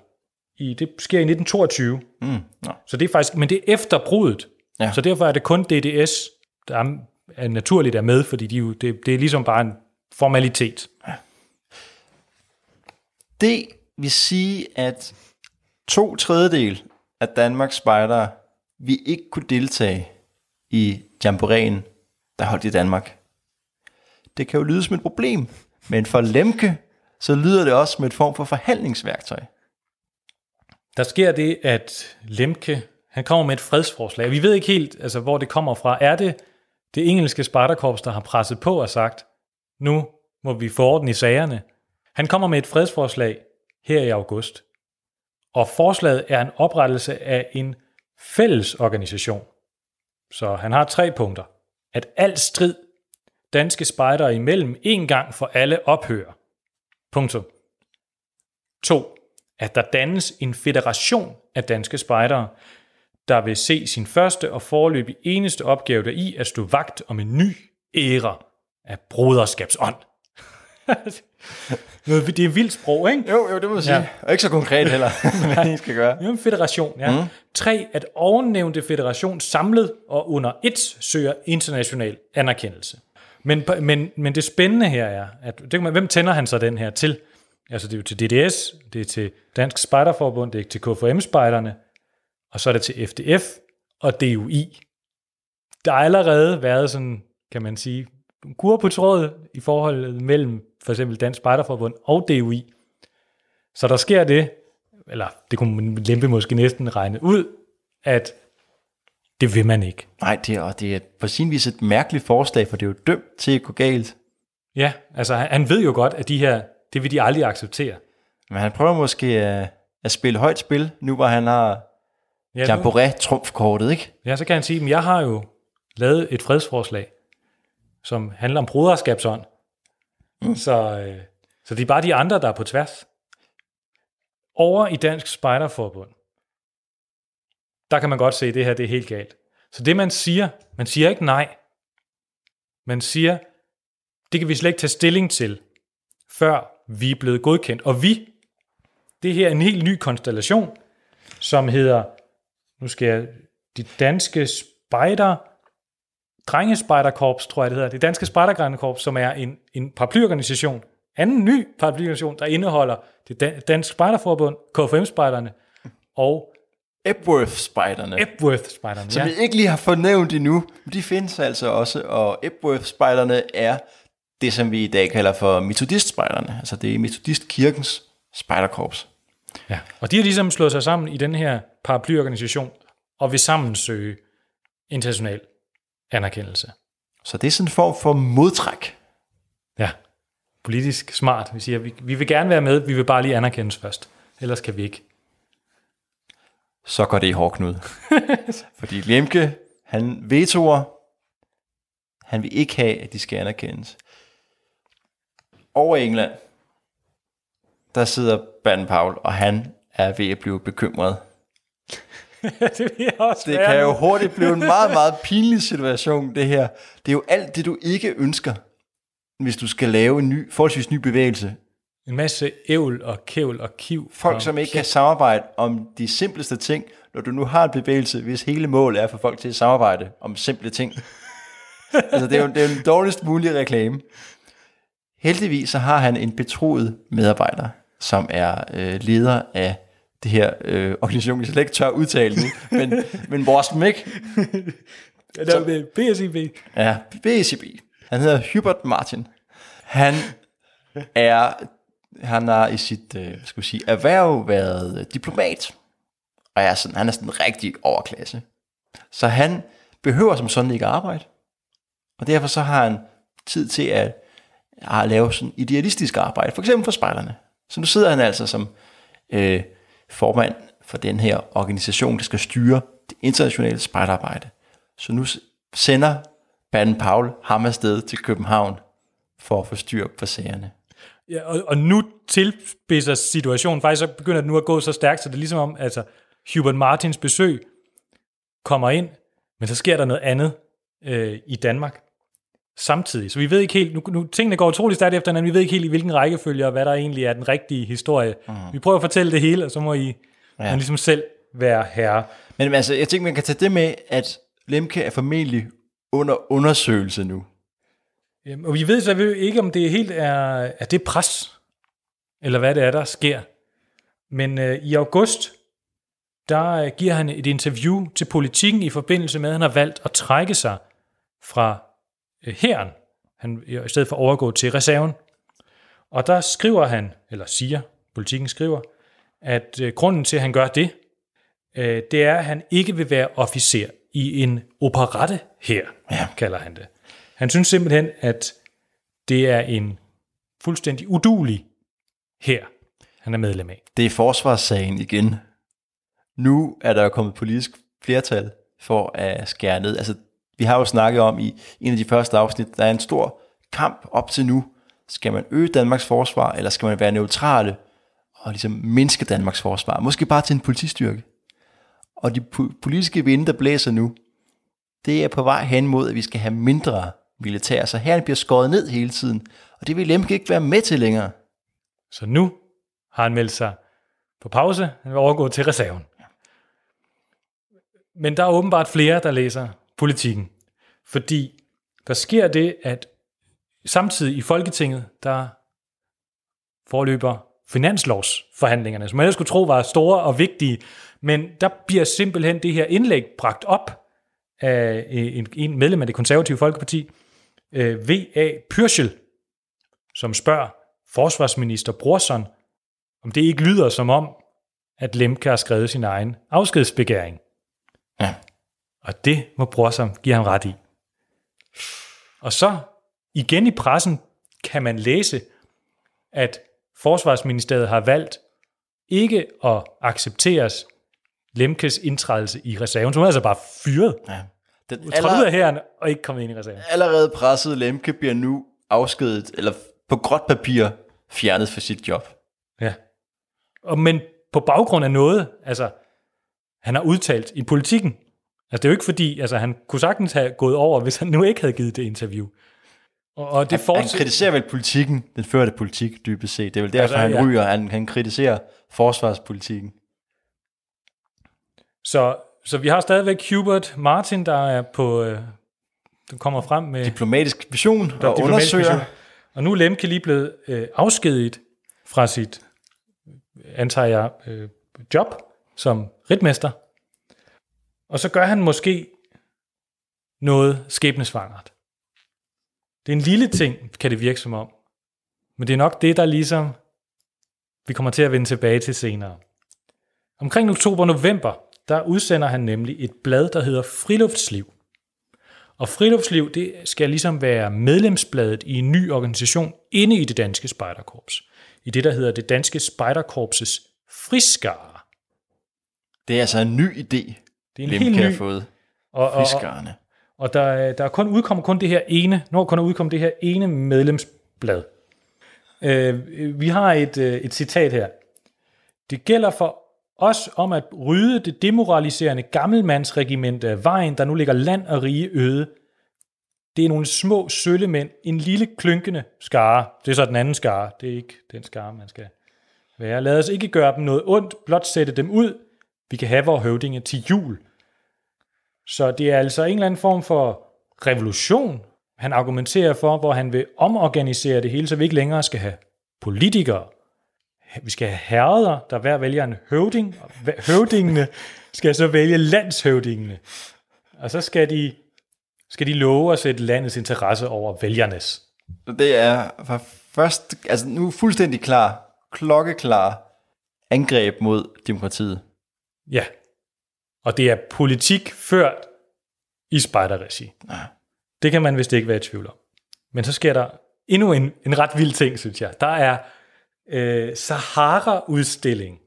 i, det sker i 1922, Mm, nå. så det er faktisk, men det er efter bruddet. Ja. Så derfor er det kun DDS, der er, er naturligt er med, fordi de, jo- det, det er ligesom bare en formalitet. Det vil sige, at to tredjedel af Danmarks spejdere vi ikke kunne deltage i jamboreen, der holdt i Danmark. Det kan jo lyde som et problem, men for Lemke, så lyder det også som et form for forhandlingsværktøj. Der sker det, at Lemke, han kommer med et fredsforslag. Vi ved ikke helt, altså, hvor det kommer fra. Er det det engelske Spartakorps, der har presset på og sagt, nu må vi få orden i sagerne? Han kommer med et fredsforslag her i august. Og forslaget er en oprettelse af en fælles organisation. Så han har tre punkter. At al strid danske spejdere imellem en gang for alle ophører. Punktum. 2. At der dannes en federation af danske spejdere, der vil se sin første og forløbig eneste opgave der i at stå vagt om en ny æra af broderskabsånd. Noget- det er vildt sprog, ikke? Jo, jo, det må jeg sige. Ja. Og ikke så konkret heller, hvad I skal gøre. Er en federation, ja. Mm. 3. At ovennævnte federation samlet og under et søger international anerkendelse. Men, men, men det spændende her er, at det, kan man- hvem tænder han så den her til? Altså det er jo til DDS, det er til Dansk Spejderforbund, det er til KFM-spejderne, og så er det til FDF og DUI. Der har allerede været sådan, kan man sige, kur på trådet i forholdet mellem for eksempel Dansk Spejderforbund og DUI. Så der sker det, eller det kunne lempe måske næsten regne ud, at det vil man ikke. Nej, det er, og det er på sin vis et mærkeligt forslag, for det er jo dømt til at gå galt. Ja, altså han, ved jo godt, at de her, det vil de aldrig acceptere. Men han prøver måske at, at spille højt spil, nu hvor han har Ja, nu, Jamboree-trumfkortet, ikke? ja, så kan han sige, at jeg har jo lavet et fredsforslag, som handler om broderskabsånd. Mm. Så, øh, så det er bare de andre, der er på tværs. Over i Dansk Spejderforbund, der kan man godt se, at det her det er helt galt. Så det man siger, man siger ikke nej. Man siger, det kan vi slet ikke tage stilling til, før vi er blevet godkendt. Og vi, det her er en helt ny konstellation, som hedder, nu skal jeg, de danske spejder, drengespejderkorps, tror jeg det hedder, det danske spejdergrendekorps, som er en, en paraplyorganisation, anden ny paraplyorganisation, der indeholder det Dan- danske spejderforbund, KFM-spejderne og Epworth-spejderne, Epworth-spejderne. som Ja. vi ikke lige har fornævnt endnu. Men de findes altså også, og Epworth-spejderne er det, som vi i dag kalder for metodist-spejderne. Altså det er metodistkirkens spejderkorps. Ja. Og de har ligesom slået sig sammen i den her paraplyorganisation, og vil sammen søge international anerkendelse. Så det er sådan en form for modtræk. Ja, politisk smart. Vi siger, vi, vi vil gerne være med, vi vil bare lige anerkendes først. Ellers kan vi ikke. Så går det i hårdknud. Fordi Lemke, han vetoer, han vil ikke have, at de skal anerkendes. Over i England, der sidder Baden Powell, og han er ved at blive bekymret. det også Det kan jo hurtigt blive en meget, meget pinlig situation, det her. Det er jo alt det, du ikke ønsker, hvis du skal lave en ny, forholdsvis ny bevægelse. En masse ævl og kævl og kiv. Folk, som ikke kan samarbejde om de simpleste ting, når du nu har en bevægelse, hvis hele målet er for folk til at samarbejde om simple ting. altså, det er jo det er den dårligst mulige reklame. Heldigvis så har han en betroet medarbejder, som er øh, leder af det her øh, organisation, jeg slet ikke tør udtale nu, men, men vores Mick, Ja, der er BSIB. Ja, BCB. Han hedder Hubert Martin. Han er, han har i sit øh, skal sige, erhverv været diplomat, og er sådan, han er sådan en rigtig overklasse. Så han behøver som sådan ikke at arbejde, og derfor så har han tid til at, at lave sådan idealistisk arbejde, for eksempel for spejderne. Så nu sidder han altså som øh, formand for den her organisation, der skal styre det internationale spejderarbejde. Så nu sender Baden Paul ham afsted til København for at få styr på sagerne. Ja, og, og nu tilspidser situationen. Faktisk så begynder det nu at gå så stærkt, så det er ligesom om, altså Hubert Martins besøg kommer ind, men så sker der noget andet øh, i Danmark samtidig. Så vi ved ikke helt, nu, nu tingene går utrolig stærkt efter hinanden, vi ved ikke helt i hvilken rækkefølge, og hvad der egentlig er den rigtige historie. Mm. Vi prøver at fortælle det hele, og så må I ja. ligesom selv være herre. Men altså, jeg tænker, man kan tage det med, at Lemke er formentlig under undersøgelse nu. Øhm, Og vi ved så ikke, om det helt er, er det pres, eller hvad det er, der sker. Men øh, i august, der øh, giver han et interview til politikken i forbindelse med, at han har valgt at trække sig fra hæren, han, i stedet for at overgå til reserven. Og der skriver han, eller siger, politikken skriver, at øh, grunden til, at han gør det, øh, det er, at han ikke vil være officer i en operette her, ja. kalder han det. Han synes simpelthen, at det er en fuldstændig udulig her, han er medlem af. Det er forsvarssagen igen. Nu er der jo kommet politisk flertal for at skære ned. Altså, vi har jo snakket om i en af de første afsnit, der er en stor kamp op til nu. Skal man øge Danmarks forsvar, eller skal man være neutrale og ligesom mindske Danmarks forsvar? Måske bare til en politistyrke. Og de po- politiske vinde, der blæser nu, det er på vej hen mod, at vi skal have mindre militær. Så her bliver skåret ned hele tiden. Og det vil Lemke ikke være med til længere. Så nu har han meldt sig på pause, han vil overgå til reserven. Men der er åbenbart flere, der læser politikken. Fordi der sker det, at samtidig i Folketinget, der forløber finanslovsforhandlingerne, som man ellers skulle tro var store og vigtige, men der bliver simpelthen det her indlæg bragt op af en, en medlem af det konservative Folkeparti, øh, V.A. Pyrschel, som spørger forsvarsminister Brorson, om det ikke lyder som om, at Lemke har skrevet sin egen afskedsbegæring. Ja. Og det må Brorson give ham ret i. Og så igen i pressen kan man læse, at Forsvarsministeriet har valgt ikke at accepteres Lemkes indtrædelse i reserven. Så hun er altså bare fyret. ja. Den trådte ud af herren og ikke kommet ind i reserven. allerede presset Lemke bliver nu afskedet, eller på gråt papir fjernet fra sit job. Ja. Og, men på baggrund af noget, altså, han har udtalt i politikken. Altså, det er jo ikke fordi, altså, han kunne sagtens have gået over, hvis han nu ikke havde givet det interview. Og, og det Han fortsætter... kritiserer vel politikken, den førte politik dybest set. Det er vel derfor, Altså, han ja. ryger. Han, han kritiserer forsvarspolitikken. Så, så vi har stadigvæk Hubert Martin, der er på... Øh, der kommer frem med... Diplomatisk vision der er og diplomatisk undersøger. mission. Og nu er Lemke lige blevet øh, afskediget fra sit, antager jeg, øh, job som ritmester. Og så gør han måske noget skæbnesvangert. Det er en lille ting, kan det virke som om. Men det er nok det, der ligesom vi kommer til at vende tilbage til senere. Omkring oktober-november, der udsender han nemlig et blad, der hedder Friluftsliv. Og Friluftsliv, det skal ligesom være medlemsbladet i en ny organisation inde i det danske spejderkorps. I det, der hedder det danske spejderkorpses friskare. Det er altså en ny idé, det er en Lemke helt ny. fået. Og, og, og, Fiskarne. og der, er- der er kun udkommet kun det her ene, når kun er udkommet det her ene medlemsblad. Øh, vi har et, øh, et citat her. Det gælder for os om at rydde det demoraliserende gammelmandsregiment af vejen, der nu ligger land og rige øde. Det er nogle små søllemænd, en lille klynkende skare. Det er så den anden skare, det er ikke den skare, man skal være. Lad os ikke gøre dem noget ondt, blot sætte dem ud. Vi kan have vores høvdinge til jul. Så det er altså en eller anden form for revolution, han argumenterer for, hvor han vil omorganisere det hele, så vi ikke længere skal have politikere. Vi skal have herreder, der hver vælger en høvding, og høvdingene skal så vælge landshøvdingene. Og så skal de, skal de love at sætte landets interesse over vælgernes. Det er for først, altså nu fuldstændig klar, klokkeklar angreb mod demokratiet. Ja. Og det er politik ført i spejderregi. Ja. Det kan man vist ikke være i tvivl om. Men så sker der endnu en, en ret vild ting, synes jeg. Der er øh, Sahara-udstilling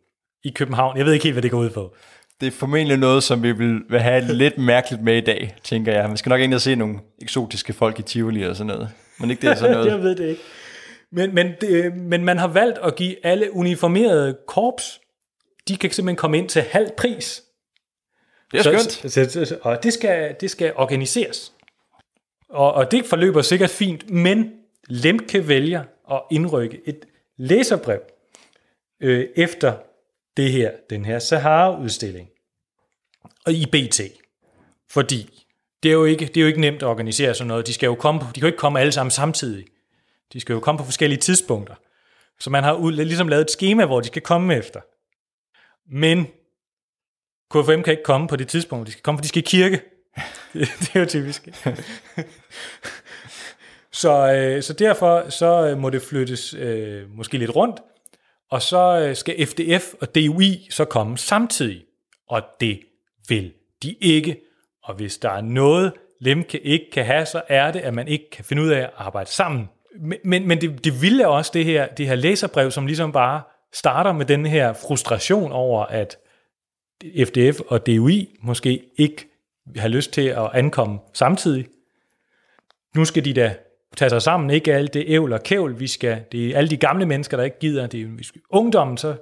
i København. Jeg ved ikke helt, hvad det går ud på. Det er formentlig noget, som vi vil have lidt mærkeligt med i dag, tænker jeg. Man skal nok ind og se nogle eksotiske folk i Tivoli og sådan noget. Men ikke det er sådan noget. jeg ved det ikke. Men, men, det, men man har valgt at give alle uniformerede korps, de kan simpelthen komme ind til halv pris. Det er skønt. Så, så, så, så, og det skal, det skal organiseres. Og, og det forløber sikkert fint, men Lemke vælger at indrykke et læserbrev øh, efter det her, den her Sahara-udstilling. Og i BT. Fordi det er, jo ikke, det er jo ikke nemt at organisere sådan noget. De, skal jo komme de kan jo ikke komme alle sammen samtidig. De skal jo komme på forskellige tidspunkter. Så man har ud, ligesom lavet et schema, hvor de skal komme efter. Men KFM kan ikke komme på det tidspunkt, de skal komme, for de skal i kirke. Det, det er jo typisk. så, øh, så derfor så øh, må det flyttes øh, måske lidt rundt, og så øh, skal FDF og DUI så komme samtidig. Og det vil de ikke. Og hvis der er noget, Lemke ikke kan have, så er det, at man ikke kan finde ud af at arbejde sammen. Men, men, men det, det vilde er også det her, det her læserbrev, som ligesom bare starter med den her frustration over, at FDF og DUI måske ikke har lyst til at ankomme samtidig. Nu skal de da tage sig sammen, ikke alt det ævl og kævl, vi skal, det er alle de gamle mennesker, der ikke gider, det er vi skal, ungdommen, så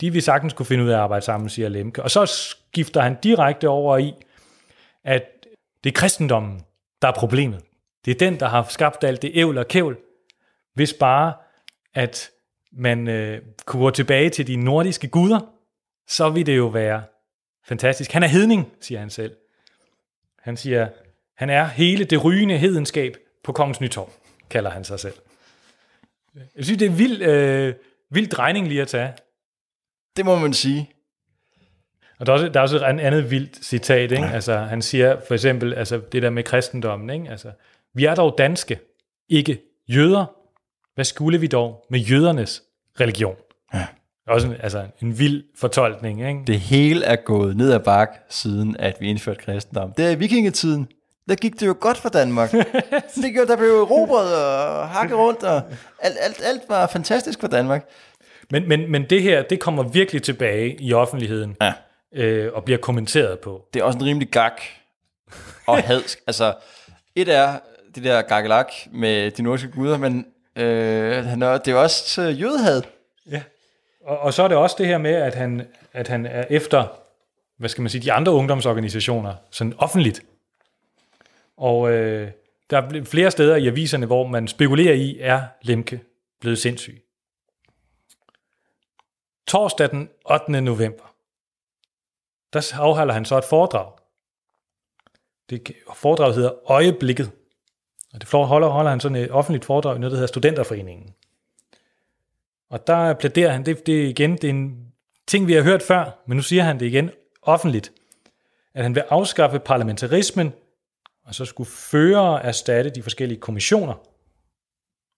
de vil sagtens kunne finde ud af at arbejde sammen, siger Lemke. Og så skifter han direkte over i, at det er kristendommen, der er problemet. Det er den, der har skabt alt det ævl og kævl, hvis bare, at man øh, kunne gå tilbage til de nordiske guder, så vil det jo være fantastisk. Han er hedning, siger han selv. Han siger, han er hele det rygende hedenskab på Kongens Nytorv. kalder han sig selv. Jeg synes, det er en vild, øh, vild drejning lige at tage. Det må man sige. Og der er også, der er også et andet vildt citat, ikke? Altså, han siger for eksempel, altså det der med kristendommen, ikke? Altså, vi er dog danske, ikke jøder. Hvad skulle vi dog med jødernes religion? Ja. Også en, altså, en vild fortolkning, ikke? Det hele er gået ned ad bak, siden at vi indførte kristendom. Det er i vikingetiden. Der gik det jo godt for Danmark. det gjorde, der blev erobret og hakket rundt, og alt, alt, alt var fantastisk for Danmark. Men, men, men det her, det kommer virkelig tilbage i offentligheden, Ja. øh, og bliver kommenteret på. Det er også en rimelig gak og hadsk. altså, et er det der gakkelak med de nordiske guder, men øh, han er, det er også øh, jødehad. Ja. Og, og så er det også det her med, at han, at han er efter, hvad skal man sige, de andre ungdomsorganisationer, sådan offentligt. Og øh, der er flere steder i aviserne, hvor man spekulerer i, er Lemke blevet sindssyg. Torsdag den 8. november, der afholder han så et foredrag. Det foredrag hedder Øjeblikket. Og det holder, holder han sådan et offentligt foredrag i noget, der hedder Studenterforeningen. Og der plæderer han, det, det igen, det er en ting, vi har hørt før, men nu siger han det igen offentligt, at han vil afskaffe parlamentarismen, og så skulle føre erstatte de forskellige kommissioner.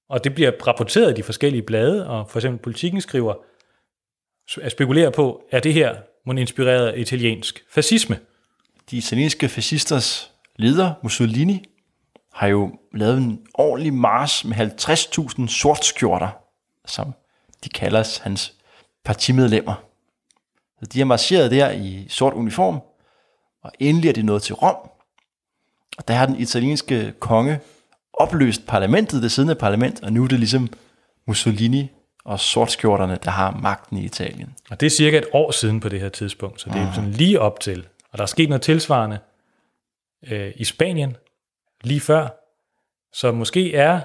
Og det bliver rapporteret i de forskellige blade, og for eksempel politikken skriver, at spekulere på, er det her må inspireret af italiensk fascisme? De italienske fascisters leder, Mussolini, har jo lavet en ordentlig mars med 50.000 sortskjorter, som de kalder hans partimedlemmer. Så de har marcheret der i sort uniform, og endelig er de nået til Rom. Og der har den italienske konge opløst parlamentet, det siddende parlament, og nu er det ligesom Mussolini og sortskjorterne, der har magten i Italien. Og det er cirka et år siden på det her tidspunkt, så det er sådan lige op til. Og der er sket noget tilsvarende øh, i Spanien lige før. Så måske er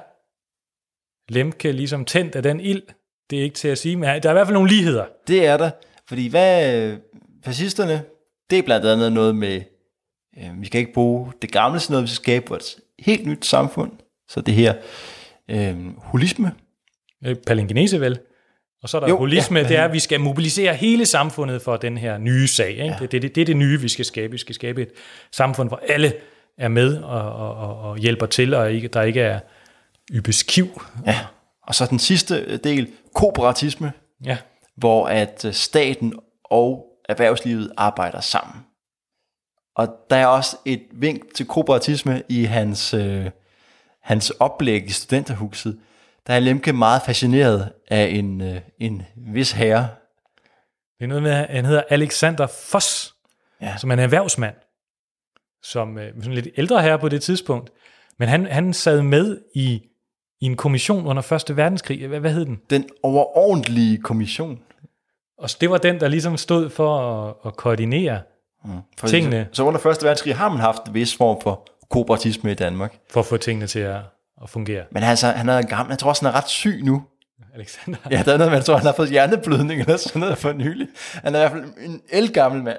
Lemke ligesom tændt af den ild. Det er ikke til at sige, men der er i hvert fald nogle ligheder. Det er der, fordi hvad fascisterne, det er blandt andet noget med, øh, vi kan ikke bruge det gamle sådan noget, vi skal skabe et helt nyt samfund. Så det her øh, holisme, Øh, Palingenese vel? Og så er der Jo, holisme, ja, det er, at vi skal mobilisere hele samfundet for den her nye sag. Ikke? Ja. Det, det, det, det er det nye, vi skal skabe. Vi skal skabe et samfund, hvor alle er med og, og, og, hjælper til, og ikke, der ikke er ybeskiv. ja. Og så den sidste del, kooperatisme, Ja. hvor at øh, staten og erhvervslivet arbejder sammen. Og der er også et vink til kooperatisme i hans, øh, hans oplæg i studenterhuset. Der er Lemke meget fascineret af en, øh, en vis herre. Det er noget med, han hedder Alexander Foss, ja. som er en erhvervsmand, som øh, sådan lidt ældre herre på det tidspunkt. Men han, han sad med i, i en kommission under Første Verdenskrig. Hvad, hvad hed den? Den overordentlige kommission. Og det var den, der ligesom stod for at, at koordinere For Tingene. Så, så under Første Verdenskrig har man haft en vis form for kooperatisme i Danmark. for at få tingene til at, at fungere. Men altså, han er gammel. Jeg tror også, han er ret syg nu. Alexander. Ja, der er noget jeg tror, han har fået hjerneblødning eller sådan noget for nylig. Han er i hvert fald en elgammel mand.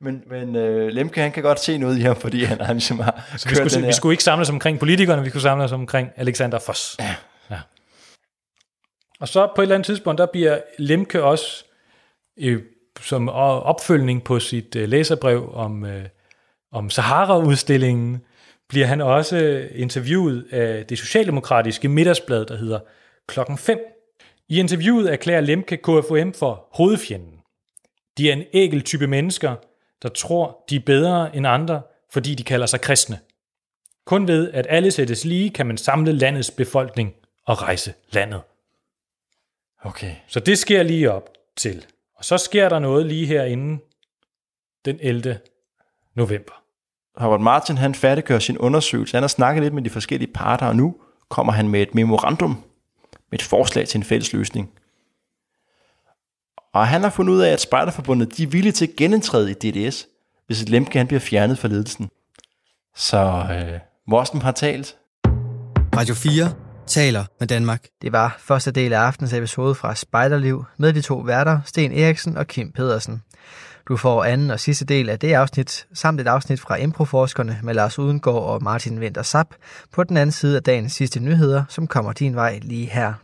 Men, men øh, Lemke, han kan godt se noget i ham, fordi han, han ligesom har Så vi skulle, vi skulle ikke samle os omkring politikerne, vi skulle samle os omkring Alexander Foss. Ja. ja. Og så på et eller andet tidspunkt, der bliver Lemke også øh, som opfølgning på sit øh, læserbrev om, øh, om Sahara-udstillingen, bliver han også interviewet af det socialdemokratiske middagsblad, der hedder Klokken 5. I interviewet erklærer Lemke KFUM for hovedfjenden. De er en ægel type mennesker, der tror, de er bedre end andre, fordi de kalder sig kristne. Kun ved, at alle sættes lige, kan man samle landets befolkning og rejse landet. Okay. Så det sker lige op til. Og så sker der noget lige herinde den 11. november. Howard Martin, han færdiggør sin undersøgelse. Han har snakket lidt med de forskellige parter, og nu kommer han med et memorandum, med et forslag til en fælles løsning. Og han har fundet ud af, at Spejderforbundet de er villige til at genindtræde i DDS, hvis et Lemke han bliver fjernet fra ledelsen. Så øh, Morsten har talt. Radio 4 taler med Danmark. Det var første del af aftens episode fra Spejderliv med de to værter, Sten Eriksen og Kim Pedersen. Du får anden og sidste del af det afsnit, samt et afsnit fra Improforskerne med Lars Udengård og Martin Winter Sap på den anden side af dagens sidste nyheder, som kommer din vej lige her.